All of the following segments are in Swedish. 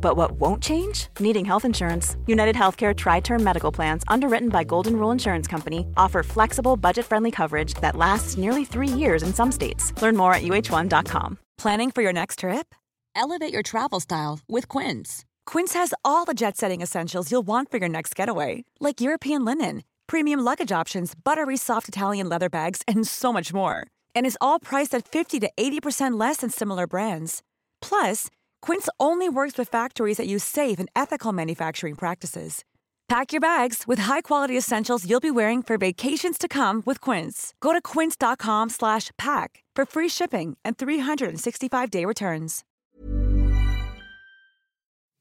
But what won't change? Needing health insurance. United Healthcare Tri Term Medical Plans, underwritten by Golden Rule Insurance Company, offer flexible, budget friendly coverage that lasts nearly three years in some states. Learn more at uh1.com. Planning for your next trip? Elevate your travel style with Quince. Quince has all the jet setting essentials you'll want for your next getaway, like European linen, premium luggage options, buttery soft Italian leather bags, and so much more. And is all priced at 50 to 80% less than similar brands. Plus, Quince only works with factories that use safe and ethical manufacturing practices. Pack your bags with high-quality essentials you'll be wearing for vacations to come with Quince. Go to quince.com/pack for free shipping and 365-day returns.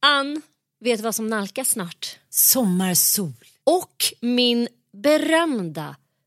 Ann, vet vad som nalkas snart? Sommarsol. Och min berömda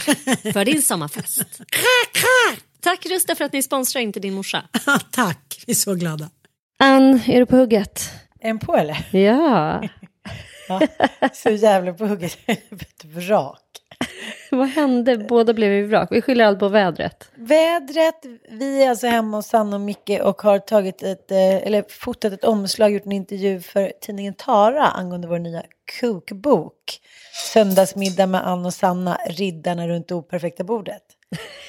för din sommarfest. Tack Rusta för att ni sponsrar Inte din morsa. Tack, vi är så glada. Ann, är du på hugget? En på eller? Ja. Ja, så jävla på hugget. Ett vrak. Vad hände? Båda blev i vrak. Vi skyller allt på vädret. Vädret, vi är alltså hemma hos Sanna och Micke och har tagit ett, eh, eller fotat ett omslag, gjort en intervju för tidningen Tara angående vår nya kokbok. Söndagsmiddag med Ann och Sanna, riddarna runt det operfekta bordet.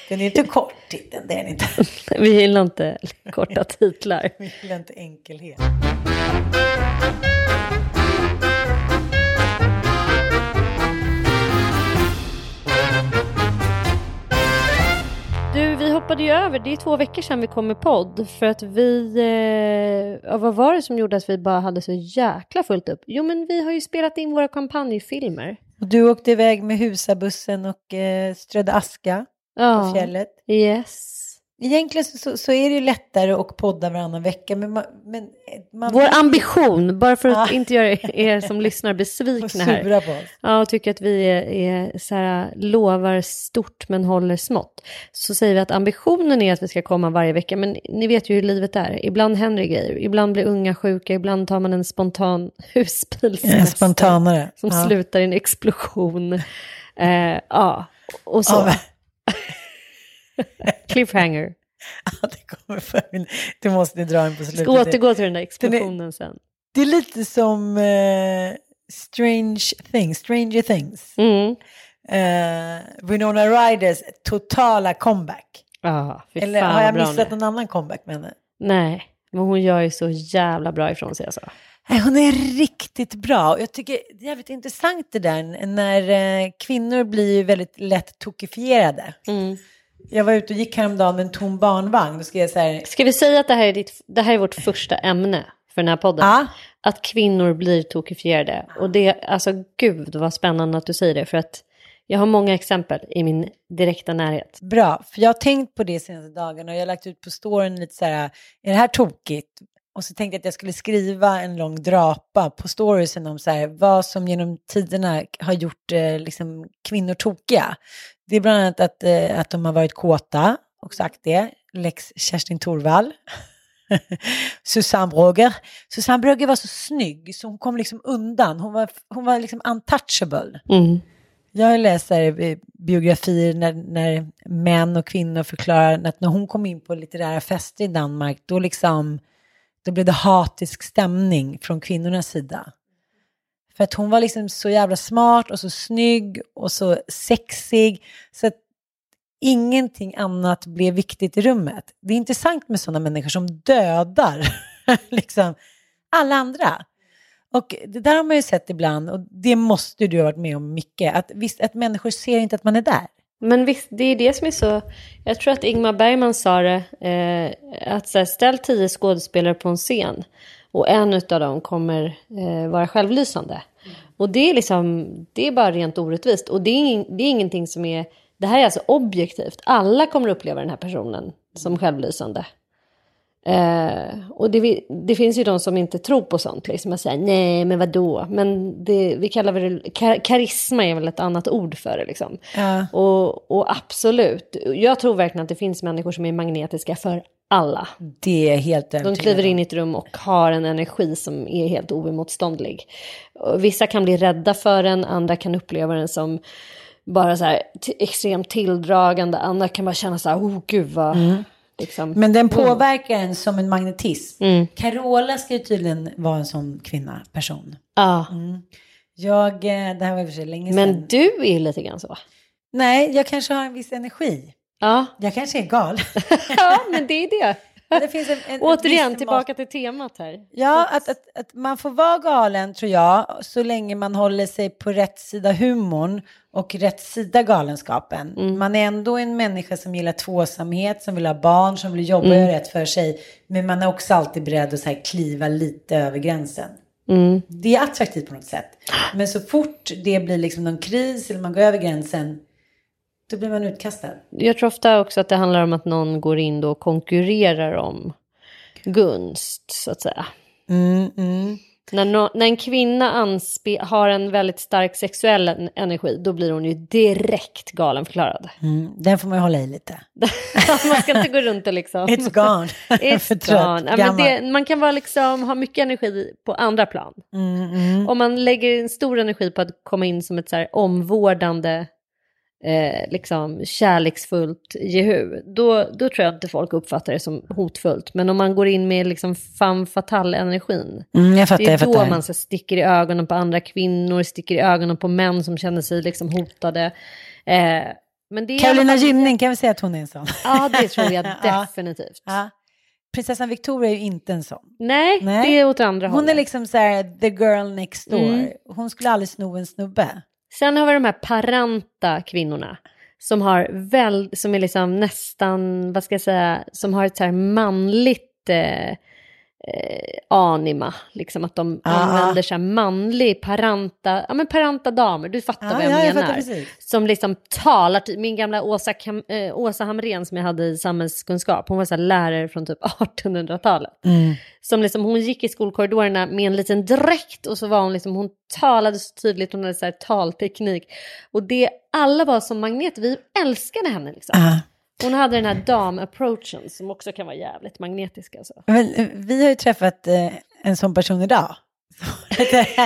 Den är inte kort titeln, det är den inte. Vi gillar inte korta titlar. Vi gillar inte enkelhet. Du, vi hoppade ju över. Det är två veckor sedan vi kom med podd. För att vi... Eh, vad var det som gjorde att vi bara hade så jäkla fullt upp? Jo, men vi har ju spelat in våra kampanjfilmer. Och du åkte iväg med husabussen och eh, strödde aska på Ja, fjället. yes. Egentligen så, så, är det ju lättare att podda varannan vecka. Men man, men man Vår ambition, bara för att Ja. inte göra er som lyssnar besvikna här. på oss. Ja, och tycker att vi är, är så här, lovar stort men håller smått. Så säger vi att ambitionen är att vi ska komma varje vecka. Men ni vet ju hur livet är. Ibland händer det grejer. Ibland blir unga sjuka. Ibland tar man en spontan En husbilssemester. spontanare. Som ja. slutar i en explosion. Eh, ja, och så. Ja, Cliffhanger. Ja, det kommer för. Du måste dra den på slutet. Ska återgå till den där explosionen sen. Det är lite som eh, Strange Things, Stranger Things. Mm. Eh, Winona Ryders totala comeback. Fy Eller har jag missat någon annan comeback med henne? Nej, men hon gör ju så jävla bra ifrån sig alltså. Hon är riktigt bra. Jag tycker det är jävligt intressant det där när eh, kvinnor blir väldigt lätt tokifierade. Mm. Jag var ute och gick häromdagen med en tom barnvagn. Då skrev jag så här, Ska vi säga att det här är, ditt, det här är vårt första ämne för den här podden? ja, Att kvinnor blir tokifierade. Och det, alltså gud vad spännande att du säger det. För att jag har många exempel i min direkta närhet. bra. För jag har tänkt på det senaste dagarna och jag har lagt ut på storyn lite så här, är det här tokigt? Och så tänkte jag att jag skulle skriva en lång drapa på storiesen om så här, vad som genom tiderna har gjort eh, liksom, kvinnor tokiga. Det är bland annat att, eh, att de har varit kåta och sagt det. Lex Kerstin Thorvall. Susanne Brögger. Susanne Brögger var så snygg så hon kom liksom undan. Hon var, hon var liksom untouchable. Mm. Jag här, eh, biografier när, när män och kvinnor förklarar att när hon kom in på litterära fester i Danmark, då, liksom, då blev det hatisk stämning från kvinnornas sida. För att hon var liksom så jävla smart och så snygg och så sexig. Så att ingenting annat blev viktigt i rummet. Det är intressant med sådana människor som dödar liksom alla andra. Och det där har man ju sett ibland, och det måste du ha varit med om mycket, att, visst, att människor ser inte att man är där. Men visst, det är det som är så... Jag tror att Ingmar Bergman sa det, eh, att så här, ställ tio skådespelare på en scen och en av dem kommer eh, vara självlysande. Mm. Och det är liksom, det är bara rent orättvist. Och det är, det är ingenting som är, det här är alltså objektivt. Alla kommer uppleva den här personen som självlysande. Eh, och det, det, finns ju de som inte tror på sånt, liksom, och säger nej men vadå, men det, vi kallar det, kar karisma är väl ett annat ord för det liksom. Ja. Och, och, absolut, jag tror verkligen att det finns människor som är magnetiska för alla. Det är helt De kliver in i ett rum och har en energi som är helt oemotståndlig. Vissa kan bli rädda för den, andra kan uppleva den som bara så här extremt tilldragande, andra kan bara känna så här, oh gud vad... Mm Liksom. Men den mm. påverkar en som en magnetism. Mm. Carola ska ju tydligen vara en sån kvinna, person. Ja. Mm. Jag, eh, det här var i och för sig länge sedan. Men du är lite grann så. Nej, jag kanske har en viss energi. Ja. Jag kanske är gal. ja, men det är det. Det finns en, en, Återigen, tillbaka till temat här. Ja, att, att, att man får vara galen tror jag, så länge man håller sig på rätt sida humorn och rätt sida galenskapen. Mm. Man är ändå en människa som gillar tvåsamhet, som vill ha barn, som vill jobba och mm. göra rätt för sig. Men man är också alltid beredd att så här, kliva lite över gränsen. Mm. Det är attraktivt på något sätt. Men så fort det blir liksom någon kris eller man går över gränsen, då blir man utkastad. Jag tror ofta också att det handlar om att någon går in och konkurrerar om gunst, så att säga. Mm, mm. När, no när en kvinna har en väldigt stark sexuell energi, då blir hon ju direkt galenförklarad. Mm, den får man ju hålla i lite. man ska inte gå runt och liksom... It's gone. It's gone. Ja, det, man kan vara liksom, ha mycket energi på andra plan. Mm, mm. Om man lägger en stor energi på att komma in som ett så omvårdande eh, liksom kärleksfullt jehu, då, då tror jag inte folk uppfattar det som hotfullt. Men om man går in med liksom femme fatale-energin, mm, det är då man så sticker i ögonen på andra kvinnor, sticker i ögonen på män som känner sig liksom hotade. Eh, men det Carolina Gynning, kan vi säga att hon är en sån? Ja, det tror jag definitivt. Ja. Prinsessan Victoria är ju inte en sån. Nej, Nej. det är åt andra hållet. Hon är liksom så här, the girl next door. Mm. Hon skulle aldrig sno en snubbe. Sen har vi de här paranta kvinnorna som har väl, som är liksom nästan, vad ska jag säga, som har ett så här manligt eh, eh, anima, liksom att de ah. använder sig manlig paranta, ja men paranta damer, du fattar ah, vad jag ja, menar. Jag som liksom talar, min gamla Åsa, Kam, eh, Åsa Hamrén som jag hade i samhällskunskap, hon var så lärare från typ 1800-talet. Mm. Som liksom, hon gick i skolkorridorerna med en liten dräkt och så var hon liksom, hon talade så tydligt, hon hade så här talteknik. Och det, alla var som magnet, vi älskade henne liksom. Ah. Hon hade den här dam-approachen som också kan vara jävligt magnetisk. Alltså. Men, eh, vi har ju träffat eh, en sån person idag.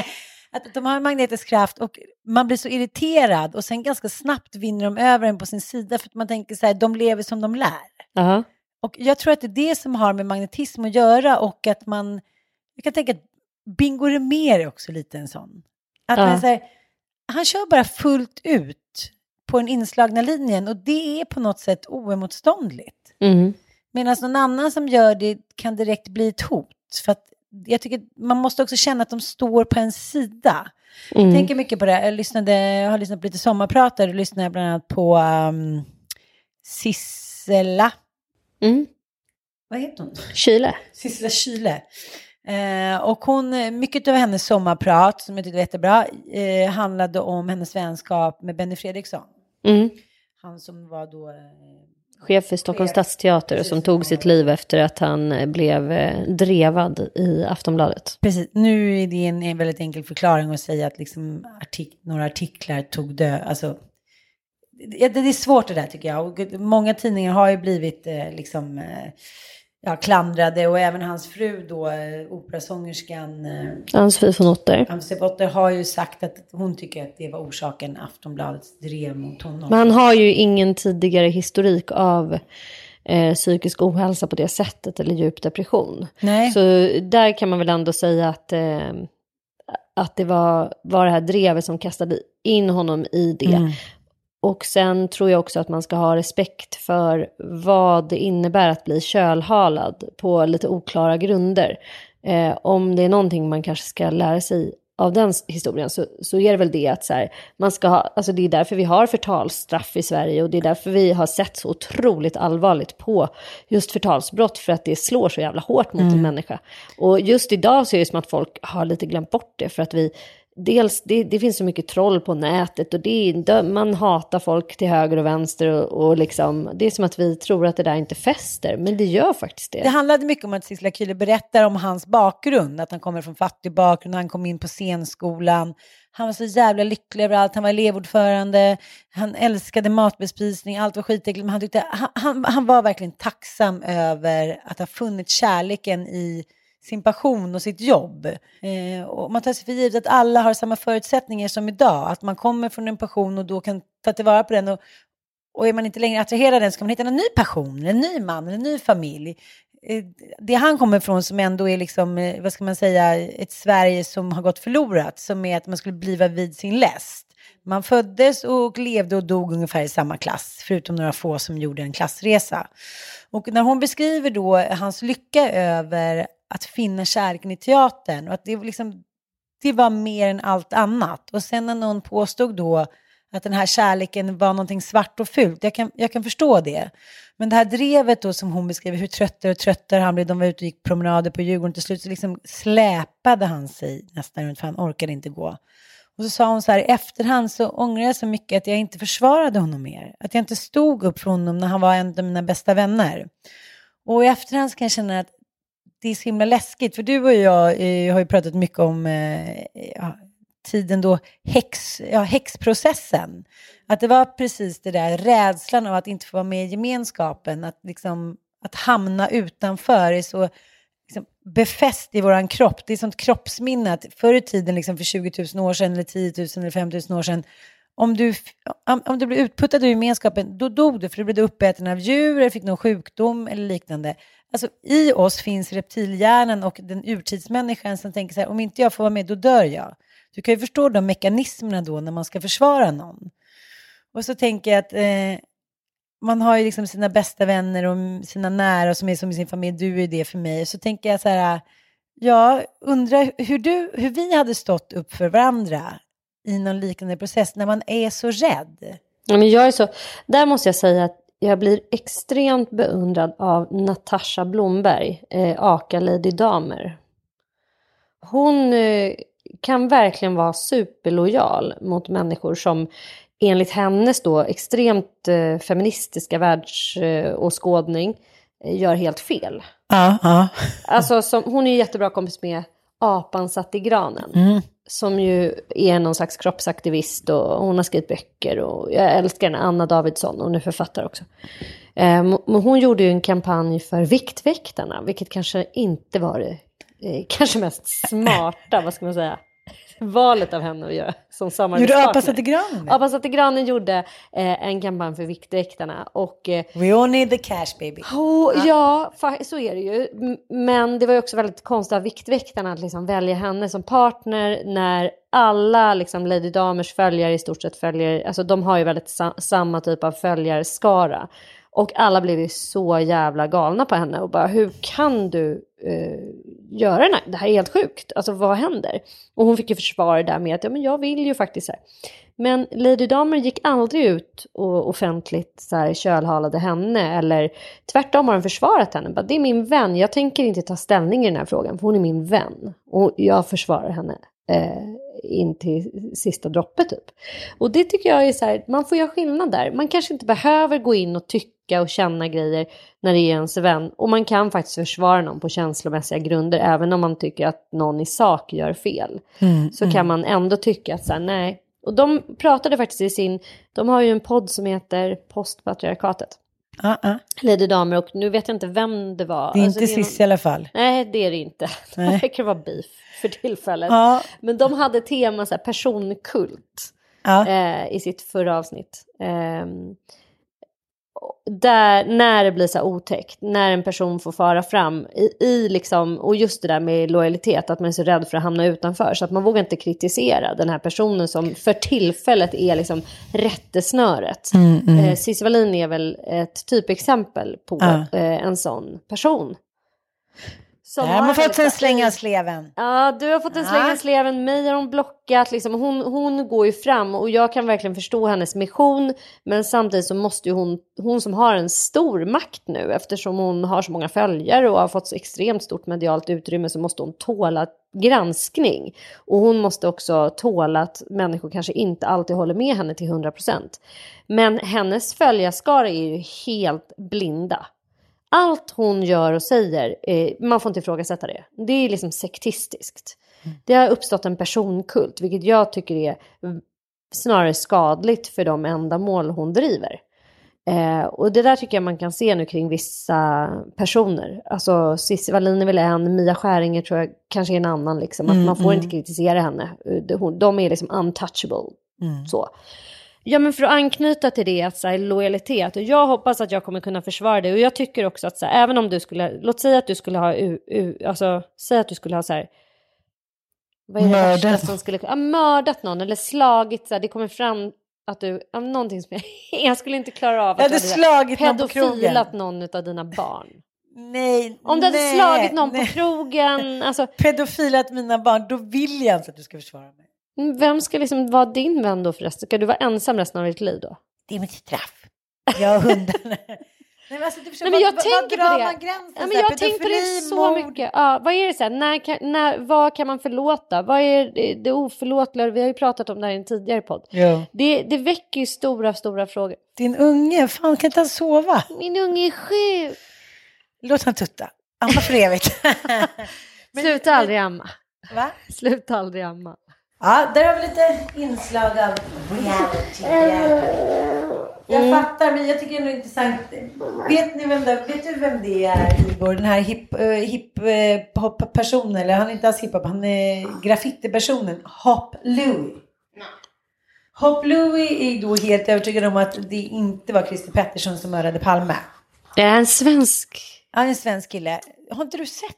att de har en magnetisk kraft och man blir så irriterad och sen ganska snabbt vinner de över en på sin sida för att man tänker så här, de lever som de lär. Uh -huh. Och jag tror att det är det som har med magnetism att göra och att man, jag kan tänka att Bingo Rimér är också lite en sån. Att uh -huh. man, här, han kör bara fullt ut på den inslagna linjen och det är på något sätt oemotståndligt. Mm. Medan någon annan som gör det kan direkt bli ett hot. För att jag tycker man måste också känna att de står på en sida. Mm. Jag tänker mycket på det. Jag, lyssnade, jag har lyssnat på lite sommarpratar och lyssnade bland annat på um, Sissela. Mm. Vad heter hon? Kyle. Sissela Kyle. Eh, och hon, mycket av hennes sommarprat, som jag tyckte var jättebra, eh, handlade om hennes vänskap med Benny Fredriksson. Mm. Han som var då... Eh, chef för Stockholms chef. stadsteater som tog sitt liv efter att han eh, blev eh, drevad i Aftonbladet. Precis, nu är det en, en väldigt enkel förklaring att säga att liksom artik några artiklar tog död, alltså det, det är svårt det där tycker jag. Och många tidningar har ju blivit eh, liksom eh, ja, klandrade och även hans fru då, eh, operasångerskan eh, Ann-Sofie von Otter. Ann-Sofie Otter har ju sagt att hon tycker att det var orsaken Aftonbladets drev mot honom. Men han har ju ingen tidigare historik av eh, psykisk ohälsa på det sättet eller djup depression. Nej. Så där kan man väl ändå säga att eh, att det var, var det här drevet som kastade in honom i det. Mm. Och sen tror jag också att man ska ha respekt för vad det innebär att bli kölhalad på lite oklara grunder. Eh, om det är någonting man kanske ska lära sig av den historien så, så är det väl det att så här, man ska ha, alltså det är därför vi har förtalsstraff i Sverige och det är därför vi har sett så otroligt allvarligt på just förtalsbrott för att det slår så jävla hårt mot mm. en människa. Och just idag så är det som att folk har lite glömt bort det för att vi dels, det, det, finns så mycket troll på nätet och det, man hatar folk till höger och vänster och, och liksom, det är som att vi tror att det där inte fäster, men det gör faktiskt det. Det handlade mycket om att Sissela Kyle berättar om hans bakgrund, att han kommer från fattig bakgrund, han kom in på scenskolan, han var så jävla lycklig över allt, han var elevordförande, han älskade matbespisning, allt var skitäckligt, men han, tyckte, han, han, han var verkligen tacksam över att ha funnit kärleken i sin passion och sitt jobb. Eh, och man tar sig för givet att alla har samma förutsättningar som idag. Att man kommer från en passion och då kan ta tillvara på den. Och, och är man inte längre attraherad av den så kan man hitta en ny passion, en ny man, en ny familj. Eh, det han kommer från som ändå är liksom, eh, vad ska man säga, ett Sverige som har gått förlorat, som är att man skulle bliva vid sin läst. Man föddes och levde och dog ungefär i samma klass, förutom några få som gjorde en klassresa. Och när hon beskriver då hans lycka över att finna kärleken i teatern och att det, liksom, det var mer än allt annat. Och sen när någon påstod då att den här kärleken var någonting svart och fult, jag kan, jag kan förstå det. Men det här drevet då som hon beskriver, hur tröttare och tröttare han blev, de var ute och gick promenader på Djurgården, till slut så liksom släpade han sig nästan runt för han orkade inte gå. Och så sa hon så här, i efterhand så ångrar jag så mycket att jag inte försvarade honom mer. Att jag inte stod upp för honom när han var en av mina bästa vänner. Och i efterhand så kan jag känna att det är så himla läskigt, för du och jag eh, har ju pratat mycket om eh, ja, tiden då häx, ja, häxprocessen. Att det var precis det där rädslan av att inte få vara med i gemenskapen, att, liksom, att hamna utanför är så liksom, befäst i vår kropp. Det är sånt kroppsminne att förr i tiden, liksom för 20 000 år sedan, eller 10 000 eller 5 000 år sedan, om du, om du blev utputtad ur gemenskapen, då dog du för du blev uppäten av djur, eller fick någon sjukdom eller liknande. Alltså, I oss finns reptilhjärnan och den urtidsmänniskan som tänker så här, om inte jag får vara med, då dör jag. Du kan ju förstå de mekanismerna då när man ska försvara någon. Och så tänker jag att eh, man har ju liksom sina bästa vänner och sina nära som är som sin familj, du är det för mig. Så tänker jag så här, jag undrar hur, du, hur vi hade stått upp för varandra i någon liknande process när man är så rädd. Ja, men jag är så, där måste jag säga att jag blir extremt beundrad av Natasha Blomberg, eh, Aka Lady Damer. Hon eh, kan verkligen vara superlojal mot människor som enligt hennes då extremt eh, feministiska världsåskådning eh, gör helt fel. Ja, ja. Alltså, som, hon är ju jättebra kompis med apan satt i granen. Mm som ju är någon slags kroppsaktivist och hon har skrivit böcker och jag älskar henne, Anna Davidsson, hon är författare också. Eh, hon gjorde ju en kampanj för Viktväktarna, vilket kanske inte var det eh, kanske mest smarta, vad ska man säga, valet av henne att göra som samarbetspartner. Gjorde Apa satte granen Apa satte granen gjorde eh, en kampanj för Viktväktarna. Och, eh, We all need the cash baby. Oh, ja, så är det ju. Men det var ju också väldigt konstigt av Viktväktarna att liksom välja henne som partner när alla liksom, Lady Damers följare i stort sett följer, alltså de har ju väldigt sa samma typ av följarskara. Och alla blev ju så jävla galna på henne och bara hur kan du eh, göra det här? Det här är helt sjukt. Alltså vad händer? Och hon fick ju försvara det där med att ja, men jag vill ju faktiskt så här. Men Lady Damer gick aldrig ut och offentligt så här, kölhalade henne eller tvärtom har hon försvarat henne. Bara, det är min vän, jag tänker inte ta ställning i den här frågan för hon är min vän och jag försvarar henne eh, in till sista droppet typ. Och det tycker jag är så här, man får göra skillnad där. Man kanske inte behöver gå in och tycka och känna grejer när det är ens vän. Och man kan faktiskt försvara någon på känslomässiga grunder även om man tycker att någon i sak gör fel. Mm, så mm. kan man ändå tycka att så här, nej. Och de pratade faktiskt i sin, de har ju en podd som heter Postpatriarkatet. Uh -uh. Lady Damer och nu vet jag inte vem det var. Det är alltså, inte Cissi i alla fall. Nej det är det inte. Det verkar vara beef för tillfället. Ja. Men de hade tema så här, personkult ja. eh, i sitt förra avsnitt. Eh, där, när det blir så här otäckt, när en person får fara fram i, i liksom, och just det där med lojalitet, att man är så rädd för att hamna utanför, så att man vågar inte kritisera den här personen som för tillfället är liksom rättesnöret. Mm, mm. Eh, Cissi Wallin är väl ett typexempel på ja. eh, en sån person. Som har fått en släng av sleven. Ja, du har fått en släng av sleven. Mig har hon blockat. Liksom. Hon, hon går ju fram och jag kan verkligen förstå hennes mission. Men samtidigt så måste ju hon, hon som har en stor makt nu eftersom hon har så många följare och har fått så extremt stort medialt utrymme så måste hon tåla granskning. Och hon måste också tåla att människor kanske inte alltid håller med henne till 100%. Men hennes följarskara är ju helt blinda allt hon gör och säger, eh, man får inte ifrågasätta det. Det är liksom sektistiskt. Mm. Det har uppstått en personkult, vilket jag tycker är snarare skadligt för de ändamål hon driver. Eh, och det där tycker jag man kan se nu kring vissa personer. Alltså Cissi Wallin är väl en, Mia Skäringer tror jag kanske är en annan. Liksom. Att mm, man får mm. inte kritisera henne. De är liksom untouchable. Mm. Så. Ja men för att anknyta till det, att så här, lojalitet. Och jag hoppas att jag kommer kunna försvara det. Och jag tycker också att så här, även om du skulle, låt säga att du skulle ha, u, u, alltså säg att du skulle ha så här. Vad är det mördat. värsta som skulle, ja, mördat någon eller slagit, så här, det kommer fram att du, ja, någonting som jag, jag skulle inte klara av. Att jag hade slagit någon på krogen. Någon av dina barn. Nej, Om du hade slagit någon nej. på krogen. Alltså. Pedofilat mina barn, då vill jag inte att du ska försvara mig. Mm, vem ska liksom vara din vän då förresten? Ska du vara ensam resten av ditt liv då? Det är mitt straff. Jag och hundarna. Nej, men alltså, du Nej, men jag vad, tänker vad på det. Man gränsen, ja, men jag har tänkt på det så mord. mycket. Ja, vad är det så här, när kan, när, vad kan man förlåta? Vad är det, det oförlåtliga? Vi har ju pratat om det här i en tidigare podd. Ja. Det, det väcker ju stora, stora frågor. Din unge, fan kan inte han sova? Min unge är sjuk. Låt han tutta. Amma för evigt. Sluta aldrig amma. Va? Sluta aldrig amma. Ja, där har vi lite inslag av reality. Jag mm. fattar, men jag tycker det är intressant. Vet, ni vem det, vet du vem det är, Igor? Den här hip-hop-personen, uh, eller han är inte alls hiphop, han är graffiti-personen. Hop Louie. Hop Louie är då helt övertygad om att det inte var Christer Pettersson som mördade Palme. Det är en svensk. Ja, en svensk kille. Har inte du sett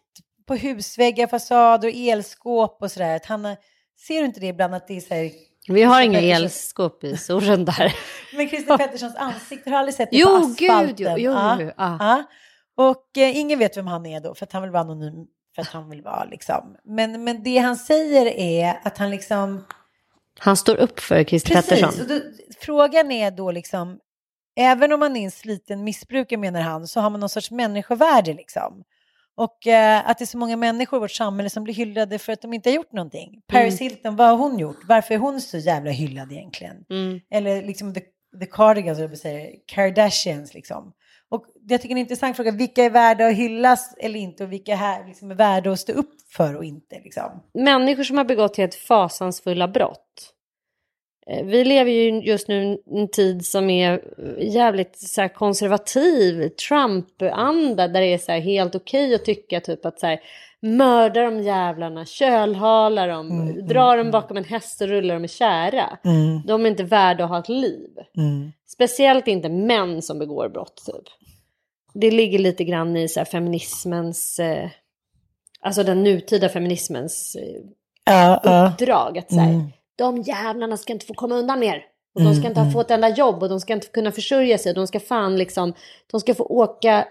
på husväggar, fasader och elskåp och sådär att han har Ser du inte det ibland att det är så här... Vi har inga elskåp i solen där. Men Christer Petterssons ansikte, har du aldrig sett det jo, på asfalten? Gud, jo, jo, ja, jo, ja. Och eh, ingen vet vem han är då, för att han vill vara anonym, för att han vill vara liksom. Men, men det han säger är att han liksom... Han står upp för Christer Precis, Pettersson. Och då, frågan är då liksom, även om man är en sliten missbrukare menar han, så har man någon sorts människovärde liksom. Och eh, att det är så många människor i vårt samhälle som blir hyllade för att de inte har gjort någonting. Mm. Paris Hilton, vad har hon gjort? Varför är hon så jävla hyllad egentligen? Mm. Eller liksom the, the Cardigans, jag säga, Kardashians liksom. Och jag tycker det är en intressant fråga, vilka är värda att hyllas eller inte och vilka här liksom är värda att stå upp för och inte? Liksom. Människor som har begått helt fasansfulla brott. Eh, vi lever ju just nu en tid som är jävligt så här, konservativ, Trump-anda, där det är så här, helt okej okay att tycka typ att så här, mörda de jävlarna, kölhala dem, mm, mm dra mm, dem bakom en häst och rulla dem i kära. Mm. De är inte värda att ha ett liv. Mm. Speciellt inte män som begår brott. Typ. Det ligger lite grann i så här, feminismens, eh, alltså den nutida feminismens eh, uh, uppdrag. Att, så mm de jävlarna ska inte få komma undan mer. Och de ska mm, inte ha mm. få ett enda jobb och de ska inte kunna försörja sig. De ska fan liksom, de ska få åka,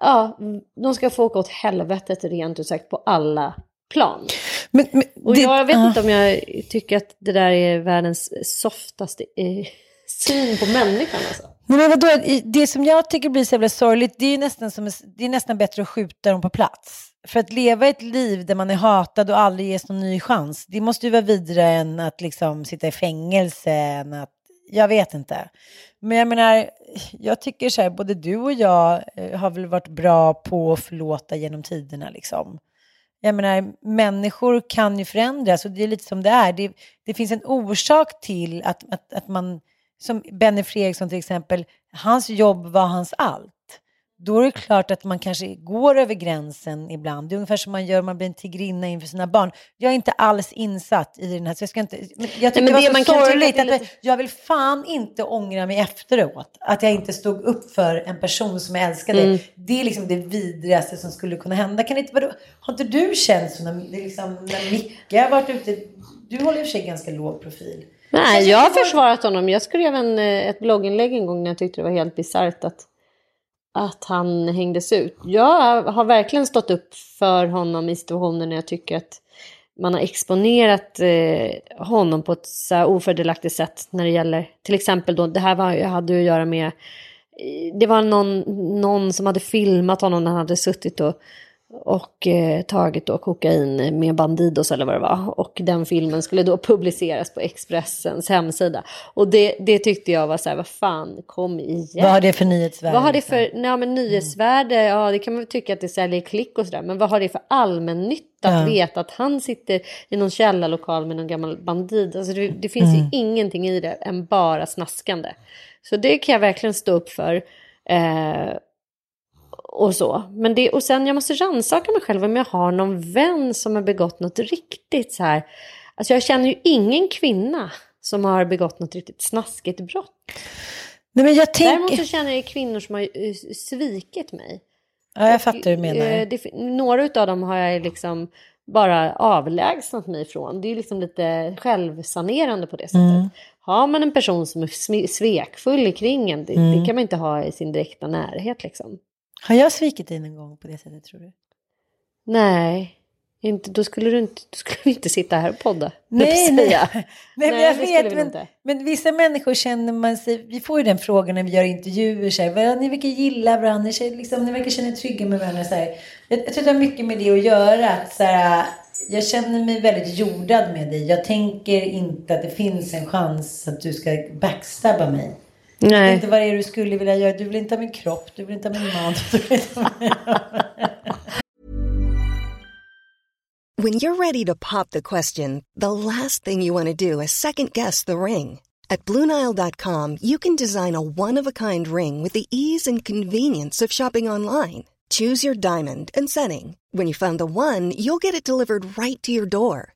ja, de ska få åka åt helvetet rent ut sagt på alla plan. Men, men, och det, jag vet uh. inte om jag tycker att det där är världens softaste eh, syn på människan alltså. Men vadå, det som jag tycker blir så jävla sorgligt, det är nästan, som, det är nästan bättre att skjuta dem på plats. För att leva ett liv där man är hatad och aldrig ges någon ny chans, det måste ju vara vidare än att liksom sitta i fängelse, än att, jag vet inte. Men jag menar, jag tycker så här, både du och jag eh, har väl varit bra på att förlåta genom tiderna liksom. Jag menar, människor kan ju förändras och det är lite som det är. Det, det finns en orsak till att, att, att man, som Benny Fredriksson till exempel, hans jobb var hans allt. då är det klart att man kanske går över gränsen ibland. Det är ungefär som man gör om man blir en tigrinna inför sina barn. Jag är inte alls insatt i den här, så jag ska inte... Men jag tycker Nej, det var så sorgligt att lite... jag vill fan inte ångra mig efteråt. Att jag inte stod upp för en person som jag älskade. Mm. Det är liksom det vidrigaste som skulle kunna hända. Kan inte, vadå, har inte du känt så när, liksom, när Micke har varit ute? Du håller i och för sig ganska låg profil. Nej, jag har försvarat honom. Jag skrev en, eh, ett blogginlägg en gång när jag tyckte det var helt bisarrt att att han hängdes ut. Jag har verkligen stått upp för honom i situationer när jag tycker att man har exponerat eh, honom på ett så ofördelaktigt sätt när det gäller till exempel då det här var, jag hade att göra med det var någon, någon som hade filmat honom när han hade suttit och och eh, tagit då kokain med Bandidos eller vad det var. Och den filmen skulle då publiceras på Expressens hemsida. Och det, det tyckte jag var så här, vad fan, kom igen. Vad har det för nyhetsvärde? Vad har det för, ja men nyhetsvärde, mm. ja det kan man tycka att det säljer klick och sådär. Men vad har det för allmännytta ja. att veta att han sitter i någon källarlokal med någon gammal bandit. Alltså det, det finns mm. ju ingenting i det än bara snaskande. Så det kan jag verkligen stå upp för. Eh, och så. Men det, och sen jag måste rannsaka mig själv om jag har någon vän som har begått något riktigt så här. Alltså jag känner ju ingen kvinna som har begått något riktigt snaskigt brott. Nej, men jag tänk... Däremot så känner jag kvinnor som har eh, svikit mig. Ja, jag fattar hur du menar. Eh, det, några av dem har jag liksom bara avlägsnat mig ifrån. Det är liksom lite självsanerande på det sättet. Mm. Har man en person som är svekfull kring en, det, mm. det kan man inte ha i sin direkta närhet liksom. Har jag svikit dig någon gång på det sättet tror du? Nej, inte, då, skulle du inte, då skulle vi inte sitta här och podda. Nej, nej. nej, men jag vet, men, men, vissa människor känner man sig, vi får ju den frågan när vi gör intervjuer, så här, ni verkar gilla varandra, liksom, ni verkar känna er trygga med varandra. Så här. Jag, jag tror det har mycket med det att göra, att så här, jag känner mig väldigt jordad med dig. Jag tänker inte att det finns en chans att du ska backstabba mig. Nej. Inte vad det är du skulle vilja göra. Du vill inte ha min kropp, du vill inte ha min man. When you're ready to pop the question, the last thing you want to do is second guess the ring. At BlueNile.com you can design a one-of-a-kind ring with the ease and convenience of shopping online. Choose your diamond and setting. When you find the one, you'll get it delivered right to your door.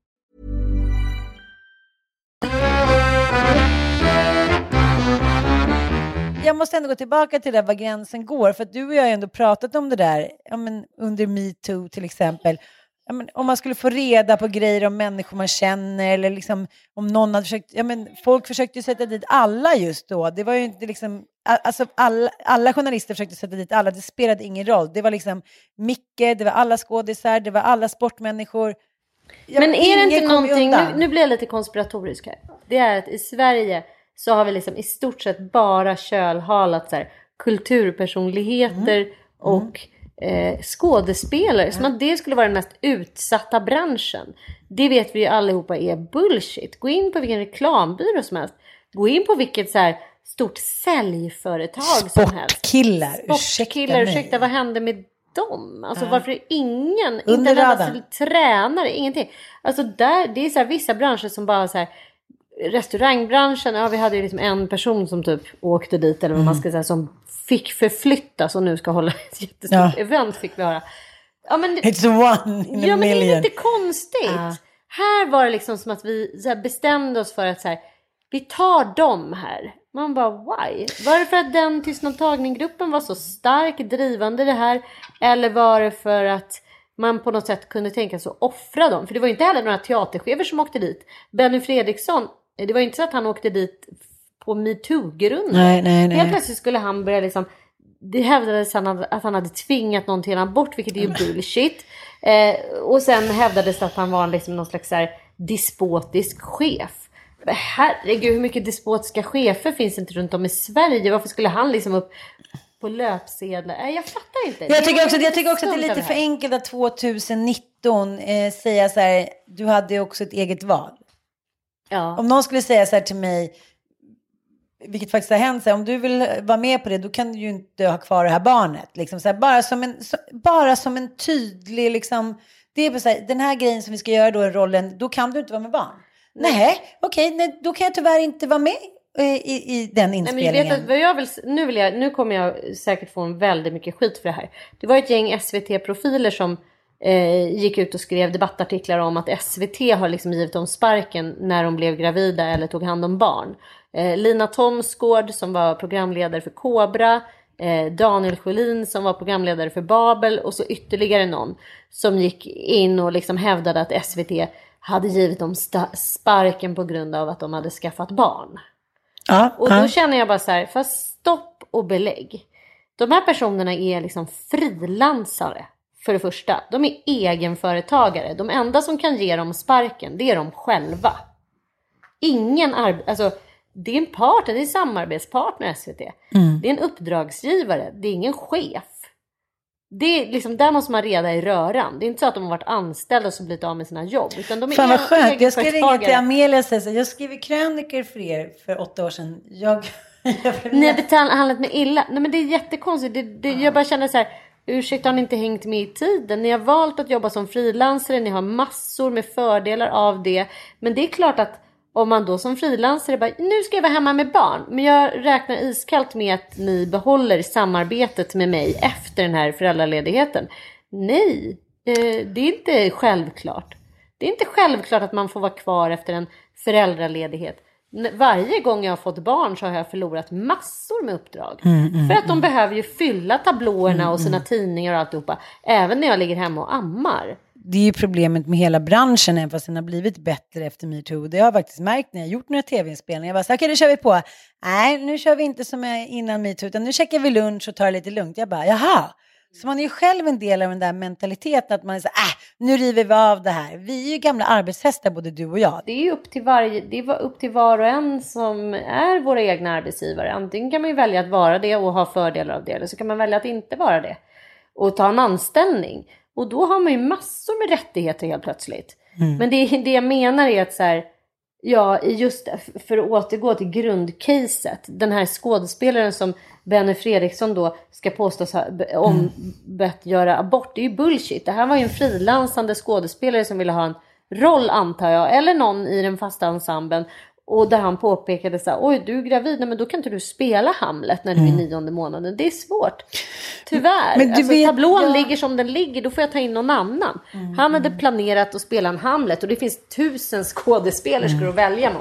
Jag måste ändå gå tillbaka till det var gränsen går, för du och jag har ändå pratat om det där ja, men under metoo till exempel. Ja, men om man skulle få reda på grejer om människor man känner eller liksom, om någon hade försökt, ja, men folk försökte ju sätta dit alla just då. Det var ju inte liksom, alltså alla, alla journalister försökte sätta dit alla, det spelade ingen roll. Det var liksom Micke, det var alla skådisar, det var alla sportmänniskor. Men är det inte någonting, nu, nu blir jag lite konspiratorisk här. Det är att i Sverige så har vi liksom i stort sett bara kölhalat så här, kulturpersonligheter Mm. och eh, skådespelare. Som att det skulle vara den mest utsatta branschen. Det vet vi ju allihopa är bullshit. Gå in på vilken reklambyrå som helst. Gå in på vilket så här stort säljföretag som helst. Sportkillar, ursäkta mig. ursäkta, vad hände med dem? Alltså varför är ingen, Under inte en enda tränare, ingenting. Alltså där, det är så här, vissa branscher som bara så här, restaurangbranschen, ja vi hade ju liksom en person som typ åkte dit eller vad man ska säga som fick förflyttas och nu ska hålla ett jättestort Ja. event fick vi höra. Ja men, It's one in a ja, men det är million. lite konstigt. Här var det liksom som att vi bestämde oss för att så här, vi tar dem här. Man bara why? Var det för att den tystnadtagningruppen var så stark drivande i det här? Eller var det för att man på något sätt kunde tänka sig att offra dem? För det var ju inte heller några teaterchefer som åkte dit. Benny Fredriksson, det var inte så att han åkte dit på metoo-grunder. Nej, nej, nej. Helt plötsligt skulle han börja liksom det hävdades att han hade tvingat någon till en abort, vilket är ju bullshit. Eh, och sen hävdades att han var liksom någon slags här, despotisk chef. Men herregud, hur mycket despotiska chefer finns inte runt om i Sverige? Varför skulle han liksom upp på löpsedlar? Nej, jag fattar inte. Jag tycker, också, jag tycker också att det är lite för enkelt att 2019 eh, säga så här, du hade också ett eget val. Ja. Om någon skulle säga så här till mig, vilket faktiskt har hänt, så här, om du vill vara med på det, då kan du ju inte ha kvar det här barnet. Liksom, så här, bara, som en, så, bara som en tydlig, liksom, det är så här, den här grejen som vi ska göra då rollen, då kan du inte vara med barn. Nej, okej, nej, då kan jag tyvärr inte vara med eh, i, i den Nej, men inspelningen. vet vad jag vill, nu, vill jag, nu kommer jag säkert få en väldigt mycket skit för det här. Det var ett gäng SVT-profiler som eh, gick ut och skrev debattartiklar om att SVT har liksom givit dem sparken när de blev gravida eller tog hand om barn. Eh, Lina Thomsgård som var programledare för Kobra, eh, Daniel Sjölin som var programledare för Babel och så ytterligare någon som gick in och liksom hävdade att SVT hade givit dem sparken på grund av att de hade skaffat barn. ja, Och ja. då känner jag bara så här, fast stopp och belägg. De här personerna är liksom frilansare för det första. De är egenföretagare. De enda som kan ge dem sparken, det är de själva. Ingen alltså det är en partner, det är samarbetspartner SVT. Det är en uppdragsgivare, det är ingen chef. Det är liksom, där måste man reda i röran. Det är inte så att de har varit anställda och så blivit av med sina jobb. Utan de är Fan vad skönt. Jag ska ringa till. Amelia och säga jag skriver krönikor för er för åtta år sedan. Jag, jag Ni har behandlat mig illa. Nej men det är jättekonstigt. Det, det, jag bara känner så här. Ursäkta har ni inte hängt med i tiden? Ni har valt att jobba som frilansare. Ni har massor med fördelar av det. Men det är klart att om man då som frilansare bara nu ska jag vara hemma med barn. Men jag räknar iskallt med att ni behåller samarbetet med mig efter den här föräldraledigheten. Nej, eh, det är inte självklart. Det är inte självklart att man får vara kvar efter en föräldraledighet. Varje gång jag har fått barn så har jag förlorat massor med uppdrag. För att de behöver ju fylla tablåerna och sina tidningar och alltihopa. Även när jag ligger hemma och ammar. det är ju problemet med hela branschen, även fast den har blivit bättre efter metoo. Det har jag faktiskt märkt när jag gjort några tv-inspelningar. Jag bara, så, okej, nu kör vi på. Nej, nu kör vi inte som innan metoo, utan nu checkar vi lunch och tar det lite lugnt. Jag bara, jaha. Så man är ju själv en del av den där mentaliteten att man är så äh, nu river vi av det här. Vi är ju gamla arbetshästar, både du och jag. Det är upp till, varje, det är upp till var och en som är våra egna arbetsgivare. Antingen kan man ju välja att vara det och ha fördelar av det. Eller så kan man välja att inte vara det. Och ta en anställning. Och då har man ju massor med rättigheter helt plötsligt. Men det, det jag menar är att så här, ja, just för att återgå till grundcaset. Den här skådespelaren som Benny Fredriksson då ska påstås ha be- ombett göra abort. Det är ju bullshit. Det här var ju en frilansande skådespelare som ville ha en roll antar jag. Eller någon i den fasta ensemblen. Och där han påpekade så här, oj du är gravid, nej, men då kan inte du spela Hamlet när du är i nionde månaden. Det är svårt. Tyvärr. Men du alltså, vet- tablån ja. ligger som den ligger, då får jag ta in någon annan. Han hade planerat att spela en Hamlet och det finns tusen skådespelerskor att välja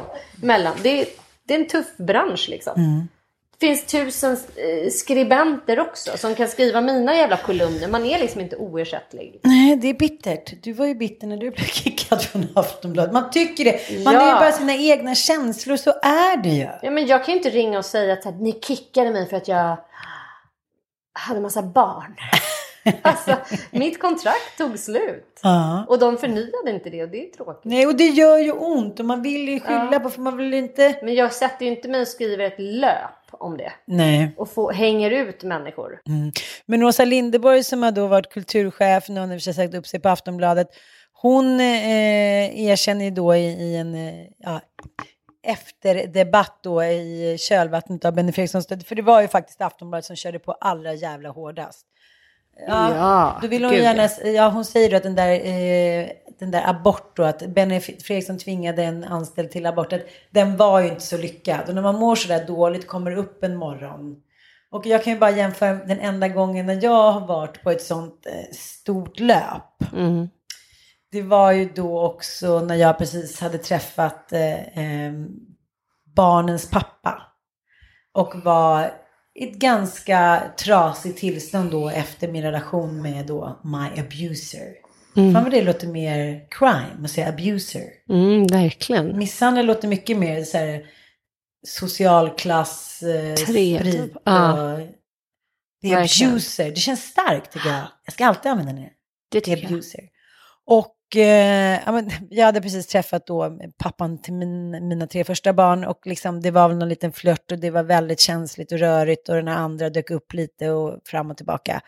mellan. Det är, det är en tuff bransch liksom. Det finns tusen eh, skribenter också som kan skriva mina jävla kolumner. Man är liksom inte oersättlig. Nej, det är bittert. Du var ju bitter när du blev kickad från Aftonbladet. Man tycker det. Man Ja. är ju bara sina egna känslor, så är det ju. Ja, men jag kan ju inte ringa och säga att ni kickade mig för att jag hade massa barn. Alltså, mitt kontrakt tog slut. Ja. Och de förnyade inte det och det är tråkigt. Nej, och det gör ju ont och man vill ju skylla Ja. på för man vill inte... Men jag sätter ju inte mig och skriver ett löp om det. Nej. Och få, hänger ut människor. Mm. Men Åsa Linderborg som har då varit kulturchef, nu har hon i sagt upp sig på Aftonbladet, hon eh, erkänner ju då i, i en eh, ja, efterdebatt då i kölvattnet av Benny Fredrikssons död, för det var ju faktiskt Aftonbladet som körde på allra jävla hårdast. Ja, då vill hon gud, gärna, ja hon säger då att den där, eh, den där abort då, att Benny Fredriksson tvingade en anställd till abort, att den var ju inte så lyckad. Och när man mår sådär dåligt kommer upp en morgon. Och jag kan ju bara jämföra den enda gången när jag har varit på ett sånt eh, stort löp. Mm. Det var ju då också när jag precis hade träffat eh, eh, barnens pappa. Och var ett ganska trasigt tillstånd då efter min relation med då my abuser. Fan vad det låter mer crime att säga abuser. Mm, verkligen. Misshandel låter mycket mer så här socialklass, eh, Tre, sprit typ. och... Ja. Det är abuser. Det känns starkt tycker jag. Jag ska alltid använda det. Det tycker är jag. abuser. Och eh, ja, men, jag hade precis träffat då pappan till min, mina tre första barn och liksom, det var väl någon liten flört och det var väldigt känsligt och rörigt och den här andra dök upp lite och fram och tillbaka.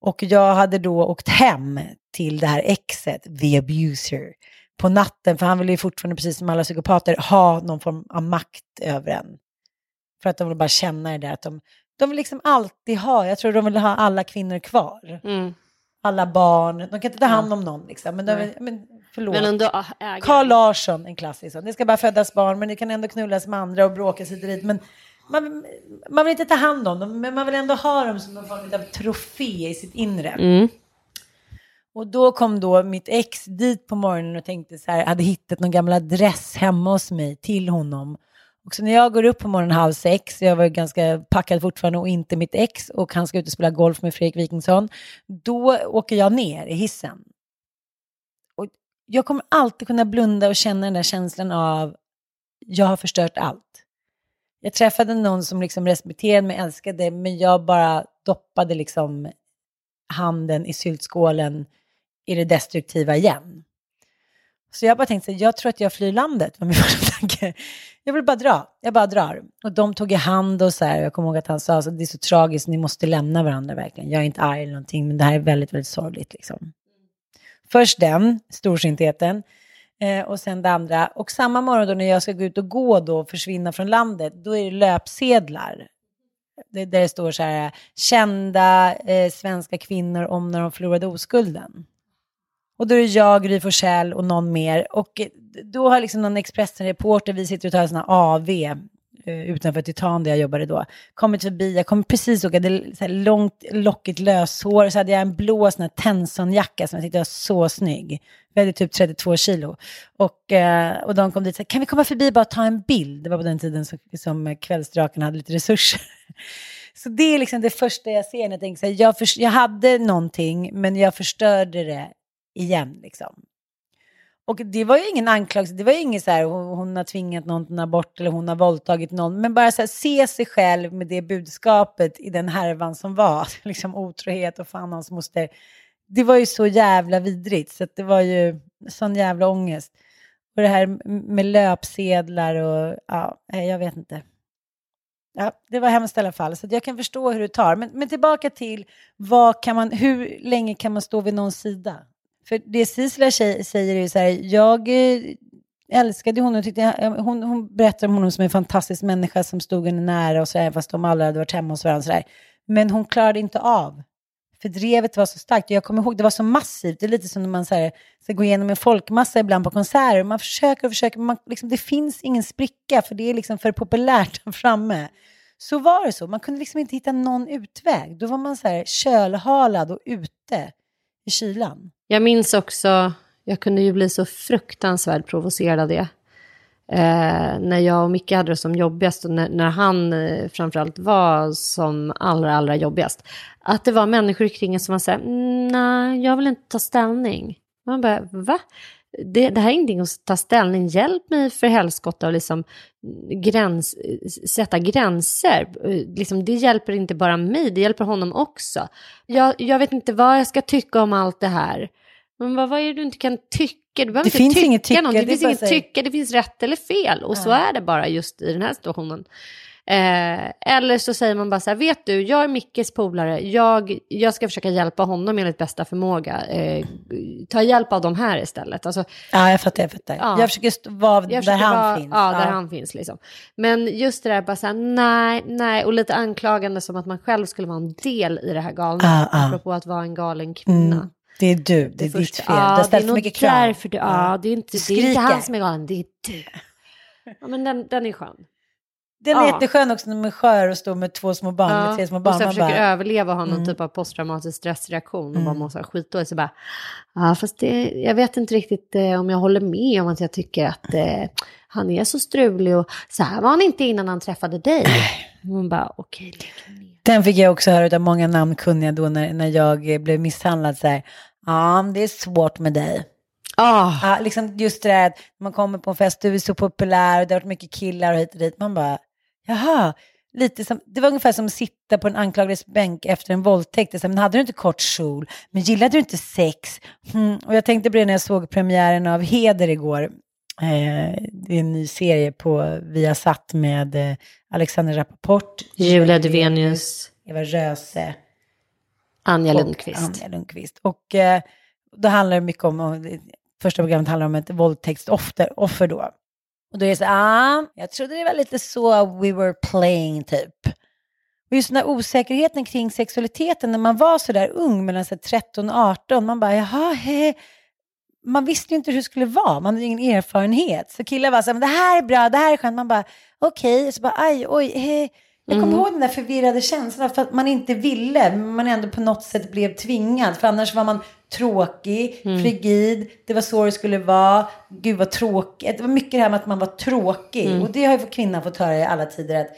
Och jag hade då åkt hem till det här exet, the abuser, på natten, för han ville ju fortfarande, precis som alla psykopater, ha någon form av makt över en. För att de vill bara känna det där, att de, de vill liksom alltid ha, jag tror de vill ha alla kvinnor kvar Mm alla barn. De kan inte ta hand om någon liksom. Men, de, men förlåt. Men ändå ah, äger. Karl Larsson, en klassisk. Det ska bara födas barn, men det kan ändå knullas med andra och bråkas hit och dit. Men man, man vill inte ta hand om dem, men man vill ändå ha dem som någon form av trofé i sitt inre. Mm. Och då kom då mitt ex dit på morgonen och tänkte så här, hade hittat någon gammal adress hemma hos mig till honom. Och så när jag går upp på morgonen halv sex, jag var ganska packad fortfarande och inte mitt ex och han ska ut och spela golf med Fredrik Wikingsson, då åker jag ner i hissen. Och jag kommer alltid kunna blunda och känna den där känslan av, jag har förstört allt. Jag träffade någon som liksom respekterade mig, älskade, men jag bara doppade liksom handen i syltskålen i det destruktiva igen. Så jag bara tänkte, så här, jag tror att jag flyr landet, var min första tanke. Jag vill bara dra, jag bara drar. Och de tog i hand och så här, jag kommer ihåg att han sa, så, det är så tragiskt, ni måste lämna varandra verkligen. Jag är inte arg eller någonting, men det här är väldigt, väldigt sorgligt liksom. Först den, storsintheten, eh, och sen det andra. Och samma morgon då när jag ska gå ut och gå då, och försvinna från landet, då är det löpsedlar. Det, där det står så här, kända eh, svenska kvinnor om när de förlorade oskulden. Och då är det jag, Gry Forssell och någon mer. Och eh, då har liksom någon Expressen-reporter, vi sitter och tar sådana AV eh, utanför Titan där jag jobbade då, kommit förbi, jag kom precis och hade så här långt lockigt löshår, så hade jag en blå sån här Tenson-jacka som jag tyckte var så snygg. Vägde typ 32 kilo. Och, eh, och de kom dit och sa, kan vi komma förbi och bara ta en bild? Det var på den tiden som, som Kvällsdraken hade lite resurser. Så det är liksom det första jag ser när jag tänker så här, jag, för, jag hade någonting men jag förstörde det igen liksom. Och det var ju ingen anklagelse, det var ju inget så här, hon, har tvingat någon till en abort eller hon har våldtagit någon, men bara så här, se sig själv med det budskapet i den härvan som var, liksom otrohet och fan hans moster. Det var ju så jävla vidrigt, så att det var ju sån jävla ångest. Och det här med löpsedlar och ja, jag vet inte. Ja, det var hemskt i alla fall, så att jag kan förstå hur det tar. Men, men tillbaka till, vad kan man, hur länge kan man stå vid någons sida? För det Sisela säger är ju så här, jag eh, älskade honom, och tyckte, jag- hon, hon berättar om honom som en fantastisk människa som stod henne nära och så där, fast de aldrig hade varit hemma hos varandra. Så där. Men hon klarade inte av, för drevet var så starkt. Jag kommer ihåg, det var så massivt, det är lite som när man så här, ska gå igenom en folkmassa ibland på konserter. Man försöker och försöker, men man, liksom, det finns ingen spricka, för det är liksom för populärt där framme. Så var det så, man kunde liksom inte hitta någon utväg. Då var man så här kölhalad och ute i kylan. Jag minns också, jag kunde ju bli så fruktansvärt provocerad av det. Eh, när jag och Micke hade det som jobbigast och när, när han eh, framförallt var som allra, allra jobbigast. Att det var människor kring en som var såhär, mm, nej, jag vill inte ta ställning. Man bara, va? det, det här är ingenting att ta ställning. Hjälp mig för helskotta och liksom gräns, sätta gränser. Liksom, det hjälper inte bara mig, det hjälper honom också. Jag, jag vet inte vad jag ska tycka om allt det här. Men vad, vad är det du inte kan tycka? Du behöver Det inte finns tycka något. det Det finns inget tycka, det finns rätt eller fel. Och så är det bara just i den här situationen. Eh, eller så säger man bara så här, vet du, jag är Mickes polare, jag, jag ska försöka hjälpa honom enligt bästa förmåga. Eh, ta hjälp av de här istället. Alltså, Ja, jag fattar. Jag, fattar. Ja. jag försöker vara jag där försöker han vara- finns. Ja, där han finns liksom. Men just det där bara så här, nej, nej, och lite anklagande som att man själv skulle vara en del i det här galna. Ja, ja. Apropå att vara en galen kvinna. Mm. Det är du, det är ditt fel. Ja, du har ställt för mycket krav. därför du, ja, det är inte, det är inte han som är galen, det är du. Ja, men den, den är skön. Den är Ja. jätteskön också när man är skör och står med två små barn, med tre små barn. och sen Man försöker bara, Mm. överleva och ha någon typ av posttraumatisk stressreaktion och bara mår så här skitdåligt. Så bara, ja fast det, jag vet inte riktigt eh, om jag håller med om att jag tycker att eh, han är så strulig och så här var han inte innan han träffade dig. Och man bara, okej, ner. Den fick jag också höra av många namnkunniga då när, när jag eh, blev misshandlad. Så här, ja, det är svårt med dig. Ah, Ja, liksom just det där man kommer på en fest, du är så populär och det har varit mycket killar och hit och dit. Man bara, jaha. Lite som, det var ungefär som att sitta på en anklagades bänk efter en våldtäkt. Så Men hade du inte kort kjol? Men gillade du inte sex? Hmm. Och jag tänkte på det när jag såg premiären av Heder igår. Eh, det är en ny serie på Viasat med eh, Alexander Rappaport, Julia Duvenius, Eva Röse Anja och Lundqvist. Anja Lundqvist. Och eh, då handlar det mycket om, och det- första programmet handlar om ett våldtäktsoffer offer då. Och då är det så ah, jag trodde det var lite så we were playing typ. Och just den där osäkerheten kring sexualiteten när man var så där ung, mellan så här 13 och 18, man bara jaha, he. Man visste ju inte hur det skulle vara, man hade ingen erfarenhet. Så killar var så här, men det här är bra, det här är skönt. Man bara, okej, så bara, aj, oj, he. Jag kommer ihåg den där förvirrade känslan för att man inte ville, men man ändå på något sätt blev tvingad. För annars var man tråkig, frigid, det var så det skulle vara. Gud vad tråkigt. Det var mycket det här med att man var tråkig. Och det har ju kvinnan fått höra i alla tider. Att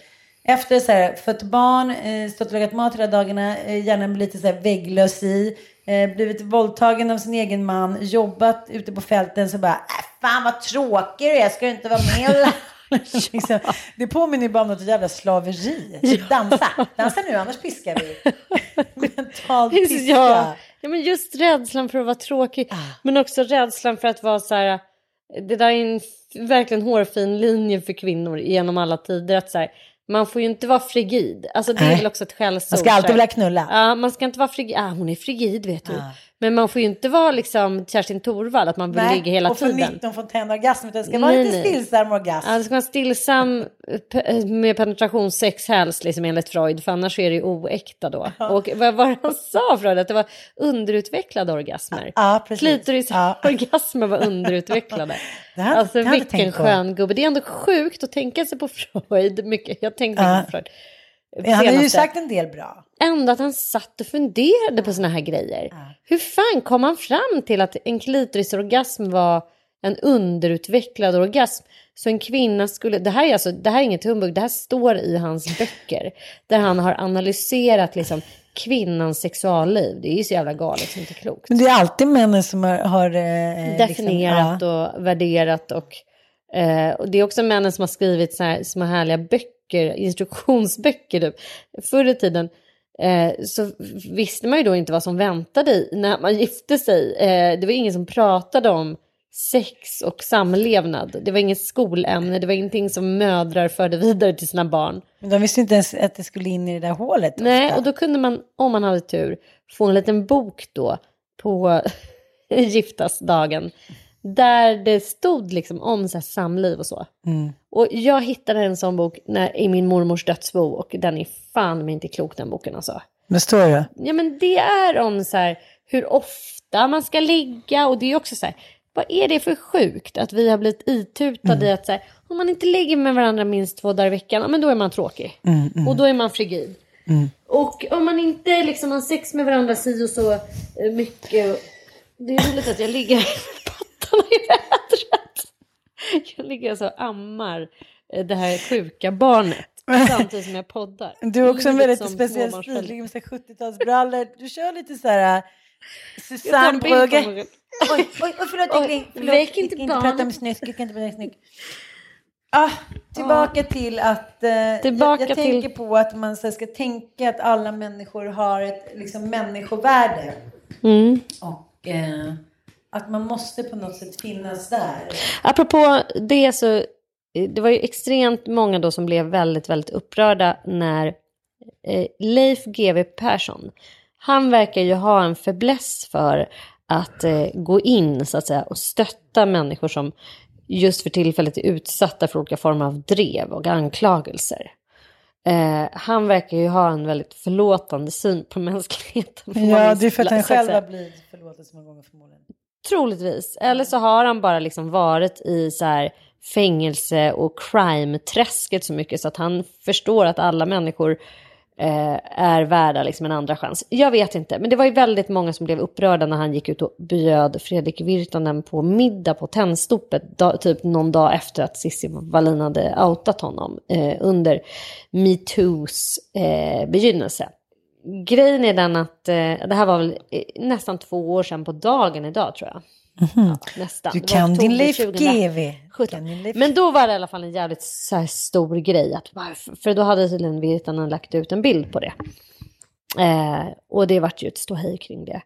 efter så här, fött barn, eh, stått och lagat mat hela dagarna, eh, gärna med lite så här vägglöss i, eh, blivit våldtagen av sin egen man, jobbat ute på fälten så bara, äh, fan vad tråkig du är, ska du inte vara med och lära?" liksom, Det påminner bara om något jävla slaveri. Typ dansa, dansa nu annars piskar vi. Mental piska. Ja, ja, men just rädslan för att vara tråkig. Ah. Men också rädslan för att vara så här. Det där är en verkligen hårfin linje för kvinnor genom alla tider. Att så här, man får ju inte vara frigid. Alltså det är väl också ett skällsord. Man ska alltid vilja knulla. Ja, man ska inte vara frigid. Ah, hon är frigid vet du. Ah. Men man får ju inte vara liksom Kerstin Thorvall, att man vill ligga hela och få tiden. 19 fontänorgasm, utan det ska vara Nej, lite nej. stillsam orgasm. Ja, det ska vara stillsam med penetrationssex helst, liksom enligt Freud, för annars är det ju oäkta då. Och vad var det han sa Freud? Att det var underutvecklade orgasmer. Ja, precis. Klitorisorgasmer var underutvecklade. Det hade- alltså det vilken på. skön gubbe. Det är ändå sjukt att tänka sig på Freud. Mycket. Jag tänkte Ja. på Freud. Han har ju Senaste. sagt en del bra. Ändå att han satt och funderade på såna här grejer. Hur fan kom han fram till att en klitorisorgasm var en underutvecklad orgasm? Så en kvinna skulle, det här är alltså, det här är inget humbug, det här står i hans böcker. Där han har analyserat liksom kvinnans sexualliv. Det är ju så jävla galet så inte klokt. Men det är alltid männen som har, har eh, Definierat liksom, ja. och värderat och, eh, och det är också männen som har skrivit så här små härliga böcker, instruktionsböcker typ. Förr i tiden eh, så visste man ju då inte vad som väntade i när man gifte sig. Eh, det var ingen som pratade om sex och samlevnad. Det var inget skolämne, det var ingenting som mödrar förde vidare till sina barn. Men de visste inte ens att det skulle in i det där hålet. Nej, ofta. och då kunde man, om man hade tur, få en liten bok då på giftasdagen. Där det stod liksom om så samliv och så. Mm. Och jag hittade en sån bok när, i min mormors dödsbo och den är fan mig inte klok den boken alltså. Vad står det? Ja men det är om så här hur ofta man ska ligga och det är också så här. Vad är det för sjukt att vi har blivit itutade i att så här, om man inte ligger med varandra minst två dagar i veckan, men då är man tråkig. Och då är man frigid. Och om man inte liksom har sex med varandra si och så eh, mycket. Det är roligt att jag ligger med pattarna i vädret. Jag ligger alltså och ammar eh, det här sjuka barnet samtidigt som jag poddar. Du har också en väldigt som speciell stil, ligger med så här 70-talsbrallor. Du kör lite så här en Susanne Brugge. Oj, oj, oj förlåt, förlåt. väck inte inte barn. prata med snusk, jag kan inte prata med snusk. Ah, tillbaka till att eh, Tillbaka jag, jag till- tänker på att man så här, ska tänka att alla människor har ett liksom, människovärde. Mm. Och eh, att man måste på något sätt finnas där. Apropå det så, eh, det var ju extremt många då som blev väldigt, väldigt upprörda när eh, Leif GW Persson, han verkar ju ha en fäbless för att eh, gå in så att säga och stötta människor som just för tillfället är utsatta för olika former av drev och anklagelser. Eh, han verkar ju ha en väldigt förlåtande syn på mänskligheten. Ja, det är för att han själv har blivit förlåten så många gånger förmodligen. Troligtvis. Eller så har han bara liksom varit i så här fängelse och crime-träsket så mycket så att han förstår att alla människor eh, är värda liksom en andra chans. Jag vet inte, men det var ju väldigt många som blev upprörda när han gick ut och bjöd Fredrik Virtanen på middag på Tennstopet, da, typ någon dag efter att Cissi Wallin hade outat honom eh, under metoos eh, begynnelse. Grejen är den att eh, det här var väl eh, nästan två år sedan på dagen idag tror jag. Ja, nästan. Du kan din Leif 2000. GW. 17. Kan din Leif- Men då var det i alla fall en jävligt så stor grej. Att, för då hade tydligen Virtanen lagt ut en bild på det. Eh, och det vart ju ett ståhej kring det.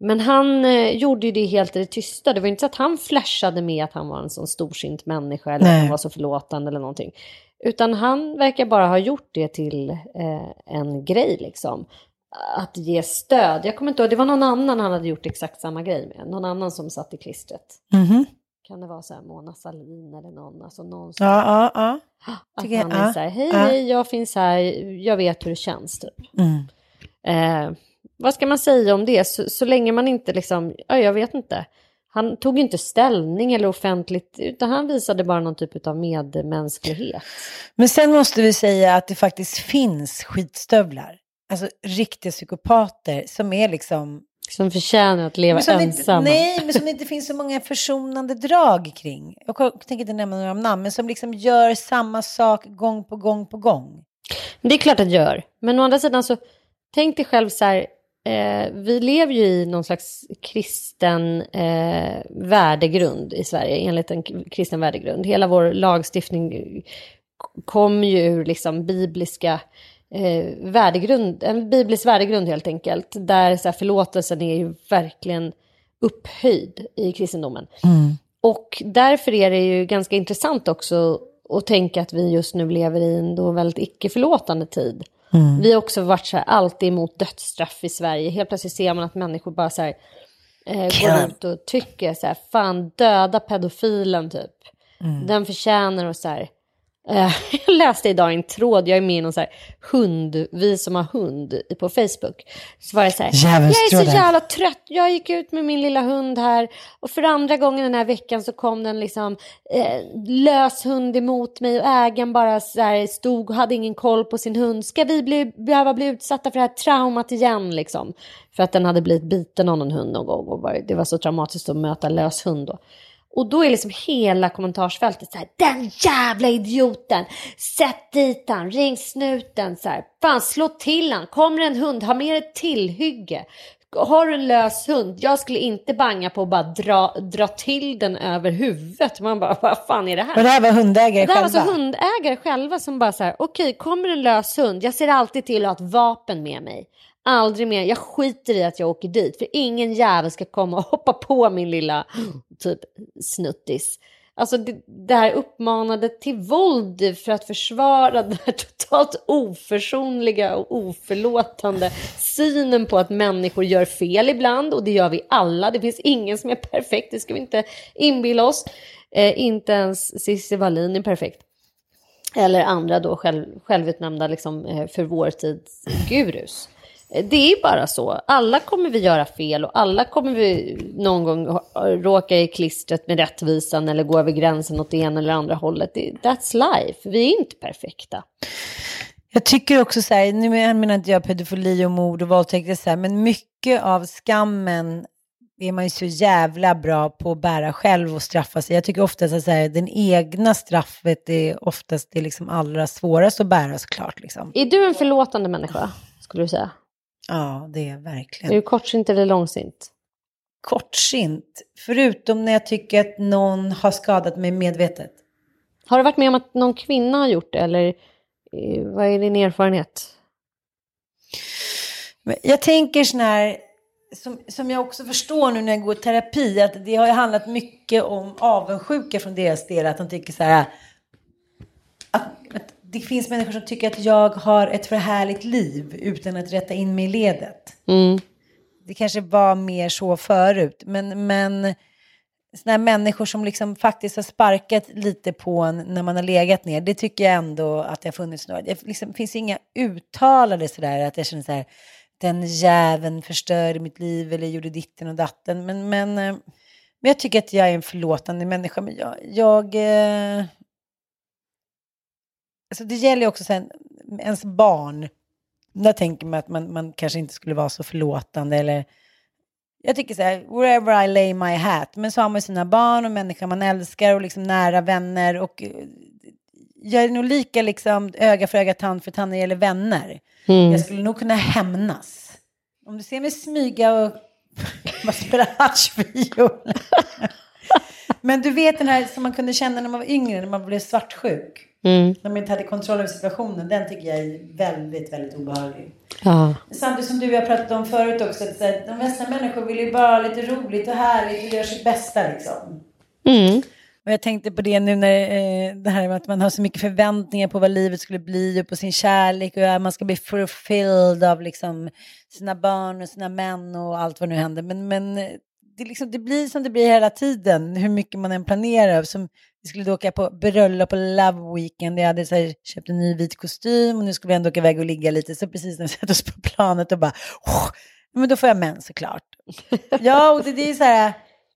Men han eh, gjorde ju det helt i det tysta. Det var inte så att han flashade med att han var en sån storsint människa eller Nej. att han var så förlåtande eller någonting. Utan han verkar bara ha gjort det till eh, en grej liksom. Att ge stöd. Jag kommer inte ihåg, det var någon annan han hade gjort exakt samma grej med. Någon annan som satt i klistret. Mhm. Kan det vara så här Mona Sahlin eller någon? Alltså någon som, Ja, ja, ja. att tycker han är så här, hej, hej, jag finns här, jag vet hur det känns typ. Mm. Eh, vad ska man säga om det? Så, så länge man inte liksom, ja, jag vet inte. Han tog inte ställning eller offentligt, utan han visade bara någon typ av medmänsklighet. Men sen måste vi säga att det faktiskt finns skitstövlar. Alltså riktiga psykopater som är liksom... Som förtjänar att leva som inte, ensamma. nej, men som det inte finns så många försonande drag kring. Jag tänker inte nämna några namn, men som liksom gör samma sak gång på gång på gång. Det är klart att det gör. Men å andra sidan så, tänk dig själv så här, eh, vi lever ju i någon slags kristen eh, värdegrund i Sverige, enligt en kristen värdegrund. Hela vår lagstiftning kommer ju ur liksom bibliska eh, värdegrund, en biblisk värdegrund helt enkelt, där så här, förlåtelsen är ju verkligen upphöjd i kristendomen. Och därför är det ju ganska intressant också att tänka att vi just nu lever i en då väldigt icke-förlåtande tid. Vi har också varit så här, alltid emot dödsstraff i Sverige. Helt plötsligt ser man att människor bara så här, eh, går ut och tycker så här, fan döda pedofilen typ. Den förtjänar och så här. Eh, jag läste idag en tråd, jag är med i någon så här hund, vi som har hund på Facebook. Så var det så här, jag är så jävla trött, jag gick ut med min lilla hund här och för andra gången den här veckan så kom den liksom eh, lös hund emot mig och ägaren bara så här stod och hade ingen koll på sin hund. Ska vi bli, behöva bli utsatta för det här traumat igen liksom? För att den hade blivit biten av någon hund någon gång och det var så traumatiskt att möta lös hund då. Och då är liksom hela kommentarsfältet så här, den jävla idioten, sätt dit han, ring snuten, så här, fan slå till han, kommer en hund, ha med ett tillhygge. Har du en lös hund, jag skulle inte banga på att bara dra, dra till den över huvudet. Man bara, vad fan är det här? Och det här var hundägare Det här var själva. så hundägare själva som bara så här, okej, kommer en lös hund, jag ser alltid till att ha ett vapen med mig. Aldrig mer, jag skiter i att jag åker dit, för ingen jävel ska komma och hoppa på min lilla typ snuttis. Alltså det, det här uppmanade till våld för att försvara den här totalt oförsonliga och oförlåtande synen på att människor gör fel ibland och det gör vi alla. Det finns ingen som är perfekt, det ska vi inte inbilla oss. Eh, inte ens Cissi Wallin är perfekt. Eller andra då själv, självutnämnda liksom, eh, för vår tids gurus. Det är bara så. Alla kommer vi göra fel och alla kommer vi någon gång råka i klistret med rättvisan eller gå över gränsen åt det ena eller andra hållet. That's life. Vi är inte perfekta. Jag tycker också så här, nu menar inte jag pedofili och mord och så här, men mycket av skammen är man ju så jävla bra på att bära själv och straffa sig. Jag tycker oftast att så här, den egna straffet är oftast det liksom allra svårast att bära såklart. Liksom. Är du en förlåtande människa, skulle du säga? Ja, det är Är verkligen. du kortsint eller långsint? kortsint. Förutom när jag tycker att någon har skadat mig medvetet. Har du varit med om att någon kvinna har gjort det eller eh, vad är din erfarenhet? Jag tänker sån här, som, som jag också förstår nu när jag går i terapi, att det har ju handlat mycket om avundsjuka från deras del. Att de tycker så här, att, att det finns människor som tycker att jag har ett för härligt liv utan att rätta in mig i ledet. Mm. Det kanske var mer så förut, men, men sådana människor som liksom faktiskt har sparkat lite på en när man har legat ner, det tycker jag ändå att det har funnits några. Det liksom, finns inga uttalade sådär att jag känner så här, den jäveln förstörde mitt liv eller gjorde ditten och datten. Men, men, eh, men jag tycker att jag är en förlåtande människa. Men jag, jag eh, alltså det gäller ju också sen, ens barn. Där tänker man att man, man kanske inte skulle vara så förlåtande eller jag tycker så här, wherever I lay my hat. Men så har man sina barn och människor man älskar och liksom nära vänner. Och eh, jag är nog lika liksom öga för öga, tand för tand när det gäller vänner. Mm. Jag skulle nog kunna hämnas. Om du ser mig smyga och bara spela haschfiol. Men du vet den här som man kunde känna när man var yngre, när man blev svartsjuk. Mm. När man inte hade kontroll över situationen. Den tycker jag är väldigt, väldigt obehaglig. Ja. Samtidigt som du och jag pratat om förut också, att här, de flesta människor vill ju bara ha lite roligt och härligt och göra sitt bästa liksom. Mm. Och jag tänkte på det nu när eh, det här med att man har så mycket förväntningar på vad livet skulle bli och på sin kärlek och ja, man ska bli fulfilled av liksom sina barn och sina män och allt vad nu händer. Men, men det, liksom, det blir som det blir hela tiden, hur mycket man än planerar. Som, vi skulle åka på bröllop på Love Weekend. Jag hade så här, köpt en ny vit kostym och nu skulle vi ändå åka iväg och ligga lite. Så precis när vi sätter oss på planet och bara, oh, men då får jag mens såklart. ja, och det, det är så här,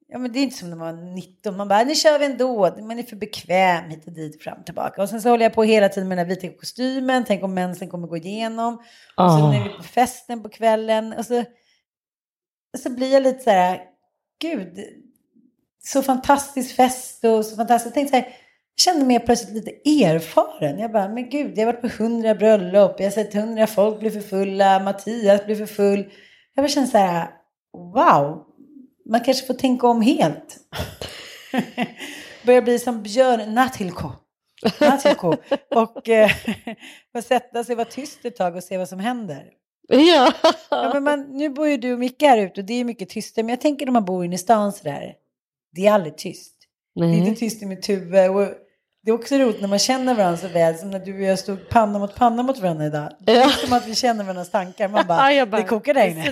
ja men det är inte som när man var 19, man bara, nu kör vi ändå, man är för bekväm hit och dit, fram och tillbaka. Och sen så håller jag på hela tiden med den här vita kostymen, tänk om mensen kommer gå igenom. Och så Ah. när vi är på festen på kvällen, och så, och så blir jag lite så här, gud, så fantastisk fest och så fantastiskt. Jag tänkte så här, jag kände mig plötsligt lite erfaren. Jag bara, men gud, jag har varit på hundra bröllop, jag har sett hundra folk bli för fulla, Mattias blir för full. Jag bara kände så här, wow, man kanske får tänka om helt. Börjar bli som Björn Nathilko. Nathilko. och eh, bara sätta sig, vara tyst ett tag och se vad som händer. Ja. Ja, men man, nu bor ju du och Micke här ute och det är mycket tystare. Men jag tänker när man bor inne i stan sådär. Det är aldrig tyst. Det är Nej. inte tyst i mitt huvud. Och det är också roligt när man känner varandra så väl. Som när du och jag stod panna mot panna mot varandra idag. Det är Ja. som att vi känner varandras tankar. Man bara, Ja, bara, det kokar där inne.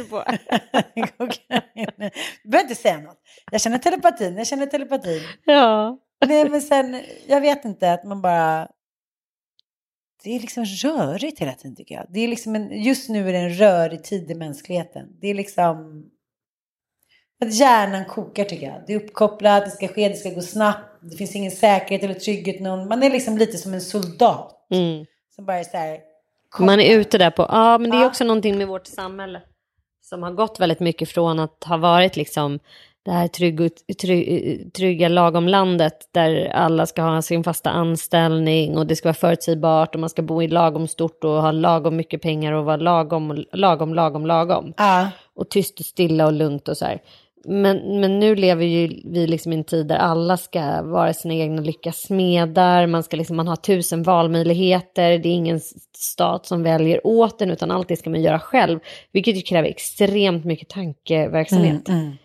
det kokar där inne. Du behöver inte säga något. Jag känner telepatin, jag känner telepatin. Ja. Nej men sen, jag vet inte att man bara... Det är liksom rörigt hela tiden tycker jag. Det är liksom en, just nu är det en rörig tid i mänskligheten. Det är liksom... Att hjärnan kokar tycker jag. Det är uppkopplat, det ska ske, det ska gå snabbt. Det finns ingen säkerhet eller trygghet. Någon, man är liksom lite som en soldat. Mm. Som bara är så här... Man är ute där på, ja men det är också någonting med vårt samhälle som har gått väldigt mycket från att ha varit liksom det här trygg, trygg, trygga lagomlandet där alla ska ha sin fasta anställning och det ska vara förutsägbart och man ska bo i lagom stort och ha lagom mycket pengar och vara lagom, lagom, lagom, lagom. Ja, Och tyst och stilla och lugnt och så här. Men, men nu lever ju vi liksom i en tid där alla ska vara sina egna lyckas smedar, man, ska liksom, man har tusen valmöjligheter, det är ingen stat som väljer åt en utan allt det ska man göra själv, vilket ju kräver extremt mycket tankeverksamhet. mm, mm.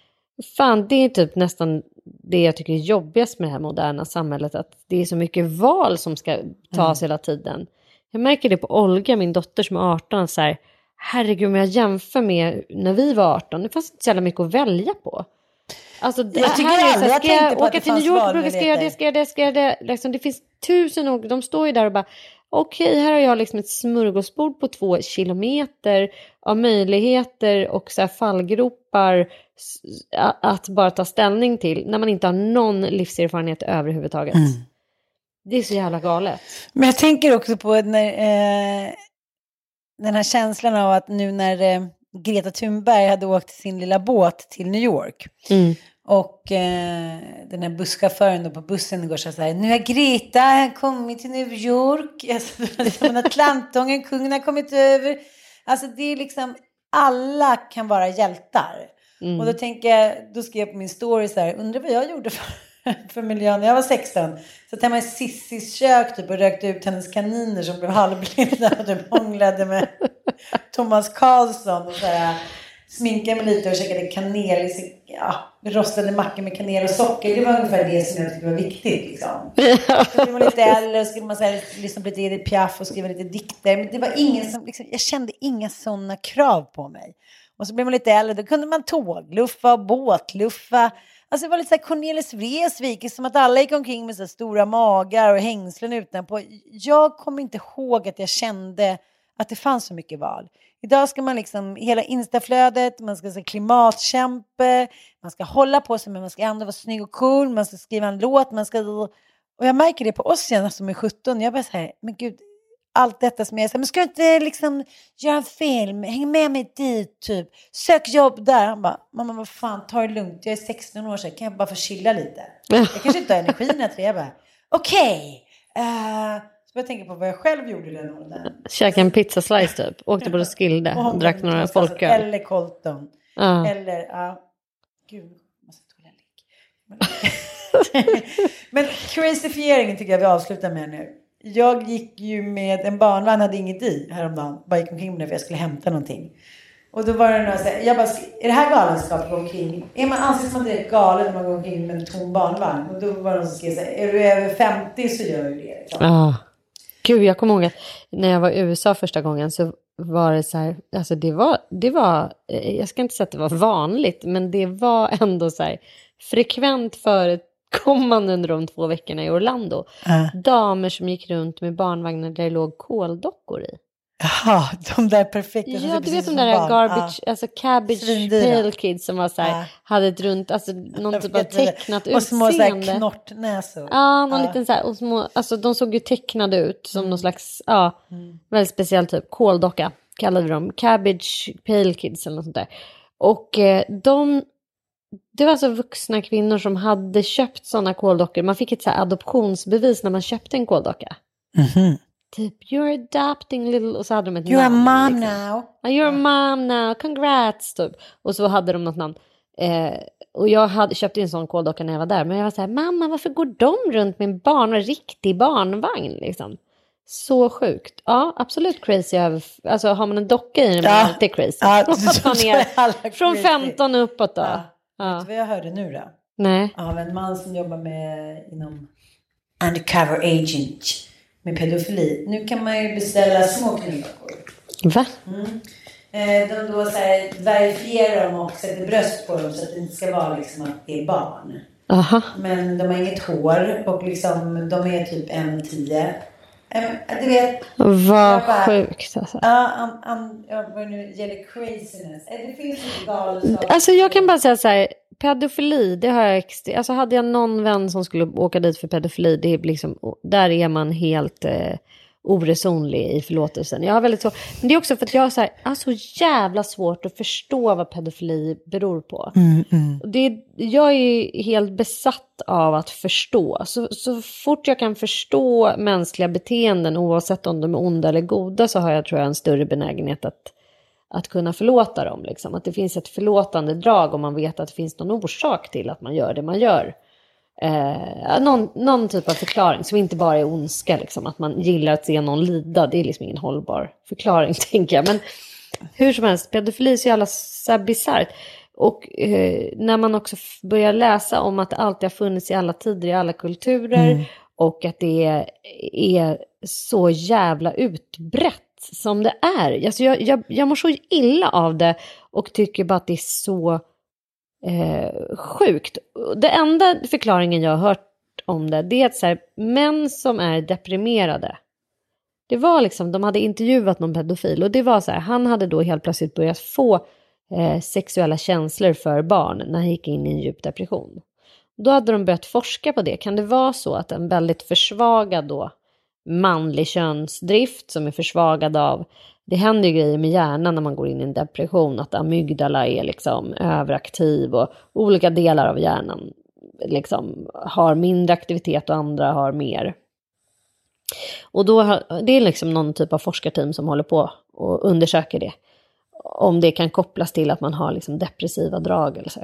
Fan, det är typ nästan det jag tycker är jobbigast med det här moderna samhället, att det är så mycket val som ska tas hela tiden. Jag märker det på Olga, min dotter som är 18, så här, herregud om jag jämför med när vi var 18, det fanns inte så jävla mycket att välja på. Alltså, det Jag tycker här är så här, jag ska jag att åka det till New York, ska jag göra det, ska jag det, ska jag det. Liksom, det finns tusen och de står ju där och bara, okej, här har jag liksom ett smörgåsbord på två kilometer av möjligheter och så här fallgropar att bara ta ställning till när man inte har någon livserfarenhet överhuvudtaget. Mm. Det är så jävla galet. Men jag tänker också på när, eh, den här känslan av att nu när eh, Greta Thunberg hade åkt sin lilla båt till New York Mm. och eh, den här busschauffören på bussen igår sa så här, nu har Greta kommit till New York, alltså, Atlantången, kungen har kommit över. Alltså det är liksom, alla kan vara hjältar. Mm. Och då tänker jag, då skrev jag på min story så här, undrar vad jag gjorde för, för miljön när jag var 16. Så hemma i Sissis kök typ och rökte ut hennes kaniner som blev halvblinda och typ hånglade med Thomas Karlsson och så här sminkade mig lite och käkade kanel, ja, rostade mackor med kanel och socker. Det var ungefär det som jag tyckte var viktigt. Liksom. Så blev man lite äldre skulle man så här, lyssna på lite Edith Piaf och skriva lite dikter. Men det var ingen som, liksom, jag kände inga sådana krav på mig. Och så blev man lite äldre, då kunde man tågluffa och båtluffa. Alltså det var lite så här Cornelis Vreeswijk, som att alla gick omkring med så stora magar och hängslen utanpå. Jag kommer inte ihåg att jag kände att det fanns så mycket val. Idag ska man liksom, hela instaflödet, man ska säga klimatkämpe, man ska hålla på sig men man ska ändå vara snygg och cool, man ska skriva en låt, man ska... Och jag märker det på oss igen som är 17, jag bara säger, men gud, allt detta som jag säger, men ska du inte liksom göra en film, häng med mig dit typ, sök jobb där. Han bara, mamma vad fan, ta det lugnt, jag är 16 år sedan, kan jag bara få chilla lite? Jag kanske inte har energin att jag bara, okej. Okay, uh, eh, så jag tänker på vad jag själv gjorde den åldern. Käka en pizzaslice typ, åkte på Roskilde och drack några folköl. Eller Colton. Uh. Eller, ja, uh, gud, måste tåla Men crazifieringen tycker jag vi avslutar med nu. Jag gick ju med en barnvagn, hade inget i häromdagen. Bara gick omkring med det för jag skulle hämta någonting. Och då var det några så jag bara, är det här galenskap att gå omkring? Är man, anses man direkt galen när man går omkring med en tom barnvagn? Och då var det någon som skrev så här, är du över 50 så gör du det. Liksom. Ah. Gud, jag kommer ihåg att när jag var i USA första gången så var det så här, alltså det var, det var, eh, jag ska inte säga att det var vanligt, men det var ändå så här frekvent förekommande under de två veckorna i Orlando. Äh. Damer som gick runt med barnvagnar där det låg koldockor i. Jaha, de där perfekta. Ja, du vet de där barn. garbage, ah. alltså cabbage pale kids som var så här, ah. hade ett runt, alltså någon typ av tecknat utseende. Och små så här knortnäsor. Ja, någon ah. liten så här, och små, alltså de såg ju tecknade ut som mm. någon slags, ja, mm. väldigt speciell typ, koldocka kallade vi dem, cabbage pale kids eller något sånt där. Och eh, de, det var alltså vuxna kvinnor som hade köpt sådana koldockor. Man fick ett så adoptionsbevis när man köpte en koldocka. Mm -hmm typ you're adopting little och så hade de ett you're namn. You're a mom liksom. now. you're a mom now, congrats typ. Och så hade de något namn. Eh, och jag hade, köpte en sån koldocka när jag var där. Men jag var så här, mamma varför går de runt med en barn, en riktig barnvagn liksom? Så sjukt. Ja, absolut crazy. Alltså har man en docka i den, ja. det är crazy. Ja, ner, från 15 uppåt då. Ja. Ja. Vet du vad jag hörde nu då? Nej. Av en man som jobbar med inom undercover agent med pedofili. Nu kan man ju beställa små knyckor. Va? Mm. Eh, de då så här, verifierar dem och sätter bröst på dem så att det inte ska vara liksom att det är barn. Aha. Men de har inget hår och liksom de är typ en tio. Eh, du vet. Vad sjukt alltså. Ja, vad nu gäller craziness. Eh, det finns galenskap. Alltså jag kan bara säga så här pedofili, det har jag alltså hade jag någon vän som skulle åka dit för pedofili, det är liksom, där är man helt eh, oresonlig i förlåtelsen. Jag har väldigt så, men det är också för att jag har så, här, har så jävla svårt att förstå vad pedofili beror på. Mm, mm. Det, jag är helt besatt av att förstå. Så, så fort jag kan förstå mänskliga beteenden, oavsett om de är onda eller goda, så har jag tror jag en större benägenhet att att kunna förlåta dem. Liksom. Att det finns ett förlåtande drag om man vet att det finns någon orsak till att man gör det man gör. Eh, någon, någon, typ av förklaring som inte bara är ondska, liksom, att man gillar att se någon lida. Det är liksom ingen hållbar förklaring, tänker jag. Men hur som helst, pedofili är så jävla bisarrt. Och eh, när man också börjar läsa om att det alltid har funnits i alla tider, i alla kulturer, mm. och att det är, är så jävla utbrett som det är. Alltså jag, jag, jag mår så illa av det och tycker bara att det är så eh, sjukt. Det enda förklaringen jag har hört om det, det är att så här, män som är deprimerade, det var liksom, de hade intervjuat någon pedofil och det var så här, han hade då helt plötsligt börjat få eh, sexuella känslor för barn när han gick in i en djup depression. Då hade de börjat forska på det. Kan det vara så att en väldigt försvagad då manlig könsdrift som är försvagad av det händer ju grejer med hjärnan när man går in i en depression, att amygdala är liksom överaktiv och olika delar av hjärnan liksom har mindre aktivitet och andra har mer. Och då, det är liksom någon typ av forskarteam som håller på och undersöker det om det kan kopplas till att man har liksom depressiva drag eller så.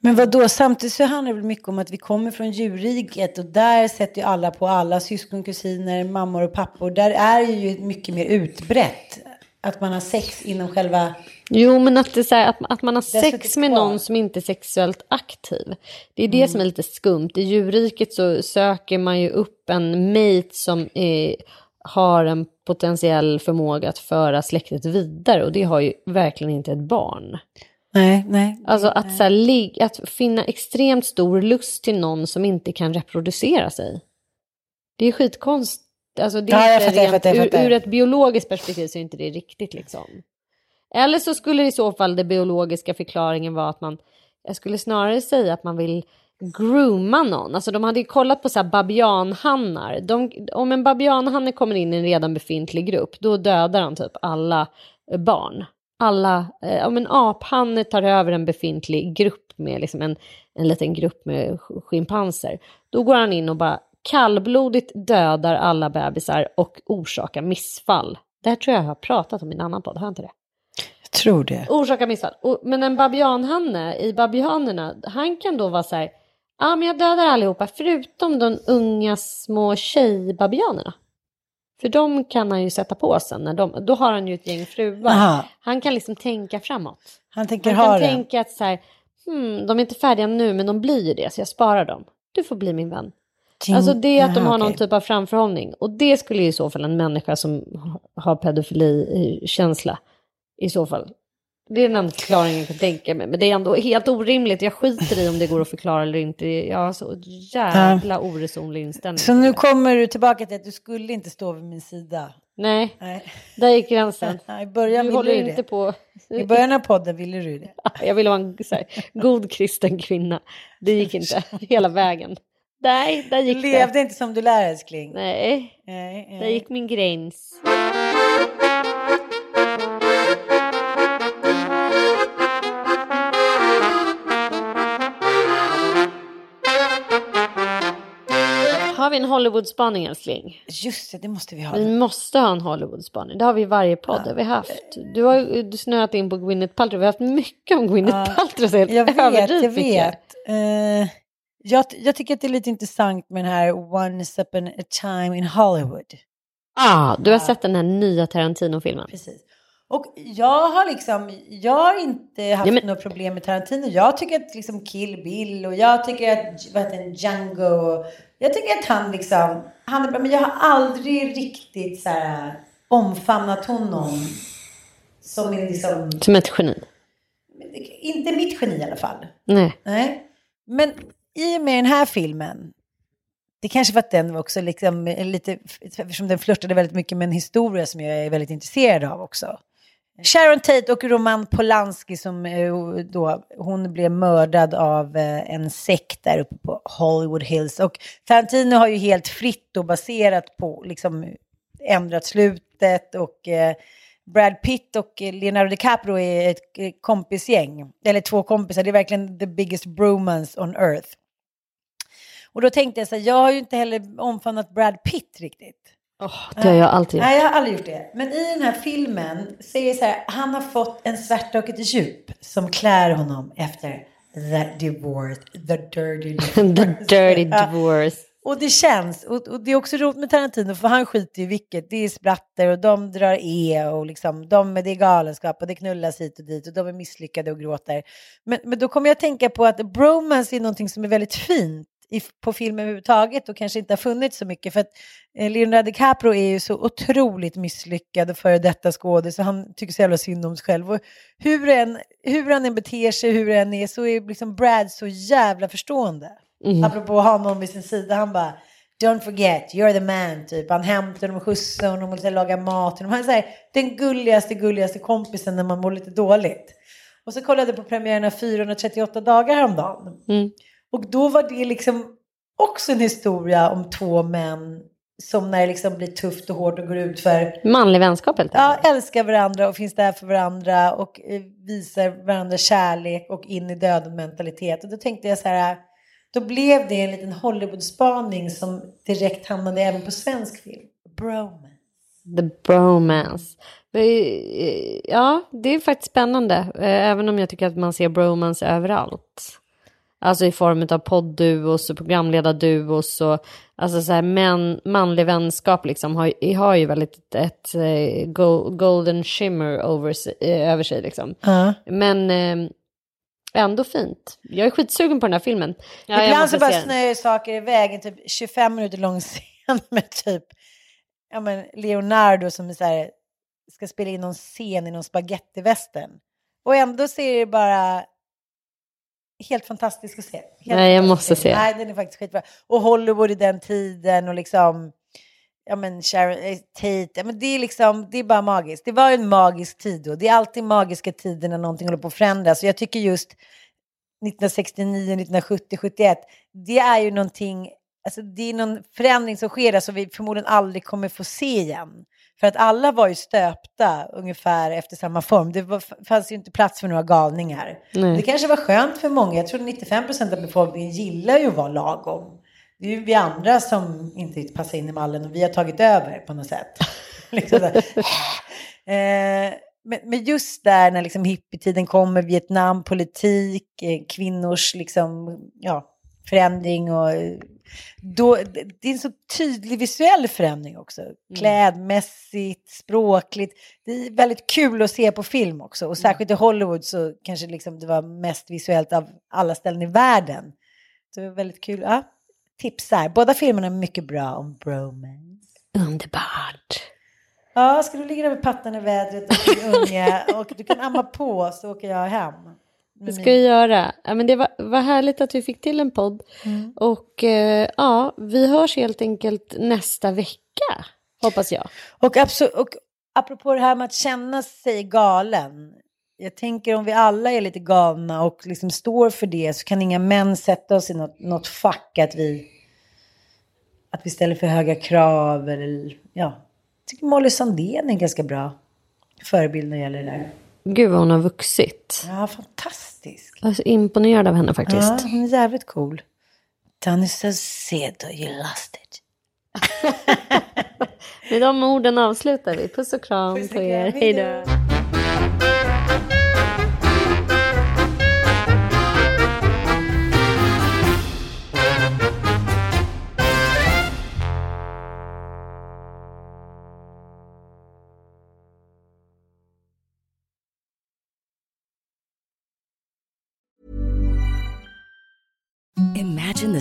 Men vad då? samtidigt så handlar det väl mycket om att vi kommer från djurriket och där sätter ju alla på alla syskon, kusiner, mammor och pappor. Där är ju mycket mer utbrett att man har sex inom själva... Jo, men att, det här, att, att man har sex med någon som inte är sexuellt aktiv. Det är det mm. som är lite skumt. I djurriket så söker man ju upp en mate som är, har en potentiell förmåga att föra släktet vidare och det har ju verkligen inte ett barn. Nej, nej. Alltså att, nej. Så här, att finna extremt stor lust till någon som inte kan reproducera sig. Det är skitkonstigt. Alltså det är ja, inte fattar, rent, fattar, ur, ur, ett biologiskt perspektiv så är inte det riktigt liksom. Eller så skulle i så fall det biologiska förklaringen vara att man, jag skulle snarare säga att man vill grooma någon. Alltså de hade ju kollat på så här babianhannar. De, om en babianhanne kommer in i en redan befintlig grupp, då dödar han typ alla barn. Alla, eh, om en aphanne tar över en befintlig grupp med liksom en, en liten grupp med schimpanser, då går han in och bara kallblodigt dödar alla bebisar och orsakar missfall. Det här tror jag jag har pratat om i en annan podd, har jag inte det? Jag tror det. Orsakar missfall. Men en babianhanne i babianerna, han kan då vara så här, ja men jag dödar allihopa förutom de unga små tjejbabianerna. För de kan han ju sätta på sen, när de, då har han ju ett gäng fruar. Aha. Han kan liksom tänka framåt. Han tänker han ha kan tänka att så här, hmm, de är inte färdiga nu men de blir ju det så jag sparar dem. Du får bli min vän. Alltså det är att de har någon typ av framförhållning. Och det skulle i så fall en människa som har pedofilikänsla i så fall. Det är den förklaringen jag kan tänka mig. Men det är ändå helt orimligt. Jag skiter i om det går att förklara eller inte. Jag har så jävla oresonlig inställning. Så nu kommer du tillbaka till att du skulle inte stå vid min sida. Nej, Nej. där gick gränsen. I början du ville du det. På... I början av podden ville du det. Jag ville vara en här, god kristen kvinna. Det gick inte hela vägen. Nej, där gick Levde det. inte som du lär älskling. Nej, nej, nej. där gick min gräns. Har vi en Hollywood-spaning älskling? Just det, det måste vi ha. Vi måste ha en Hollywood-spaning. Det har vi i varje podd. Ja. vi haft. Du har ju snöat in på Gwyneth Paltrow. Vi har haft mycket om Gwyneth ja. Paltrow. Jag vet, jag vet. Uh, jag, jag tycker att det är lite intressant med den här Once upon a time in Hollywood. Ah, du har sett den här nya Tarantino-filmen. Precis. Och jag har liksom, jag har inte haft ja, men... något problem med Tarantino. Jag tycker att liksom Kill Bill och jag tycker att, vad heter Django. Jag tycker att han liksom, han är bra. Men jag har aldrig riktigt så här omfamnat honom som en liksom... Som ett geni? Inte mitt geni i alla fall. Nej. Nej. Men i och med den här filmen, det kanske var att den var också liksom lite, eftersom den flörtade väldigt mycket med en historia som jag är väldigt intresserad av också. Sharon Tate och Roman Polanski som eh, då, hon blev mördad av eh, en sekt där uppe på Hollywood Hills. Och Tarantino har ju helt fritt och baserat på, liksom ändrat slutet och eh, Brad Pitt och eh, Leonardo DiCaprio är ett kompisgäng. Eller två kompisar, det är verkligen the biggest bromance on earth. Och då tänkte jag så här, jag har ju inte heller omfamnat Brad Pitt riktigt. Oh, det har jag alltid gjort. Nej, jag har aldrig gjort det. Men i den här filmen så är det så här, han har fått en svärta och ett djup som klär honom efter the divorce, the dirty divorce. the dirty divorce. Och det känns, och, och, det är också roligt med Tarantino för han skiter i vilket. Det är splatter och de drar E och liksom, de, det är galenskap och det knullas hit och dit och de är misslyckade och gråter. Men, men då kommer jag att tänka på att bromance är någonting som är väldigt fint i, på film överhuvudtaget och kanske inte har funnits så mycket. För att eh, Leonardo DiCaprio är ju så otroligt misslyckad och före detta skådis så han tycker så jävla synd om sig själv. Och hur, en, hur han än beter sig, hur än är, så är liksom Brad så jävla förstående. Mm. Apropå någon vid sin sida, han bara Don't forget, you're the man, typ. Han hämtar dem och skjutsar honom och lagar mat. Han är så här, den gulligaste, gulligaste kompisen när man mår lite dåligt. Och så kollade jag på premiären av 438 dagar häromdagen. Mm. Och då var det liksom också en historia om två män som när det liksom blir tufft och hårt och går ut för... Manlig vänskap helt Ja, älskar varandra och finns där för varandra och eh, visar varandra kärlek och in i döden mentalitet. Och då tänkte jag så här, då blev det en liten Hollywood-spaning som direkt hamnade även på svensk film. Bromance. The bromance. Ja, det är faktiskt spännande. Eh, även om jag tycker att man ser bromance överallt. Alltså i form av poddduos och programledarduos och alltså så här män, manlig vänskap liksom har, har ju väldigt ett, ett eh, golden shimmer over, eh, över sig liksom. Uh. Men eh, ändå fint. Jag är skitsugen på den här filmen. Ja, Ibland så bara snöar saker i vägen, typ 25 minuter lång scen med typ ja, men Leonardo som är så här, ska spela in någon scen i någon spagettivästern. Och ändå ser det bara helt fantastisk att se. Helt Nej, jag måste se. Nej, den är faktiskt skitbra. Och Hollywood i den tiden och liksom, ja men Sharon eh, Tate, ja, men det är liksom, det är bara magiskt. Det var en magisk tid då. Det är alltid magiska tider när någonting håller på att förändras. Och jag tycker just 1969, 1970, 71, det är ju någonting, alltså det är någon förändring som sker där som vi förmodligen aldrig kommer få se igen. För att alla var ju stöpta ungefär efter samma form. Det var, fanns ju inte plats för några galningar. Nej. Det kanske var skönt för många. Jag tror 95 procent av befolkningen gillar ju att vara lagom. Det är ju vi andra som inte passar in i mallen och vi har tagit över på något sätt. liksom eh, men, men, just där när liksom hippietiden kommer, Vietnam, politik, eh, kvinnors liksom, ja, förändring och då, det är en så tydlig visuell förändring också. Mm. Klädmässigt, språkligt. Det är väldigt kul att se på film också. Och mm. särskilt i Hollywood så kanske liksom det var mest visuellt av alla ställen i världen. Så det var väldigt kul. Ja, tips här. Båda filmerna är mycket bra om bromance. Underbart. Ja, ska du ligga där med pattan i vädret och din unge och du kan amma på så åker jag hem. Det ska jag göra. Ja, men det var, var härligt att vi fick till en podd. Mm. Och eh, ja, vi hörs helt enkelt nästa vecka, hoppas jag. Och, och apropå det här med att känna sig galen. Jag tänker om vi alla är lite galna och liksom står för det så kan inga män sätta oss i något, något fack att vi, att vi ställer för höga krav. Eller, ja. Jag tycker Molly Sandén är en ganska bra förebild när det gäller det där. Gud vad hon har vuxit. Ja, fantastisk. Jag är så imponerad av henne faktiskt. Ja, hon är jävligt cool. Danny Saucedo, you lost it. Med de orden avslutar vi. Puss och kram Puss och på er. Hej då.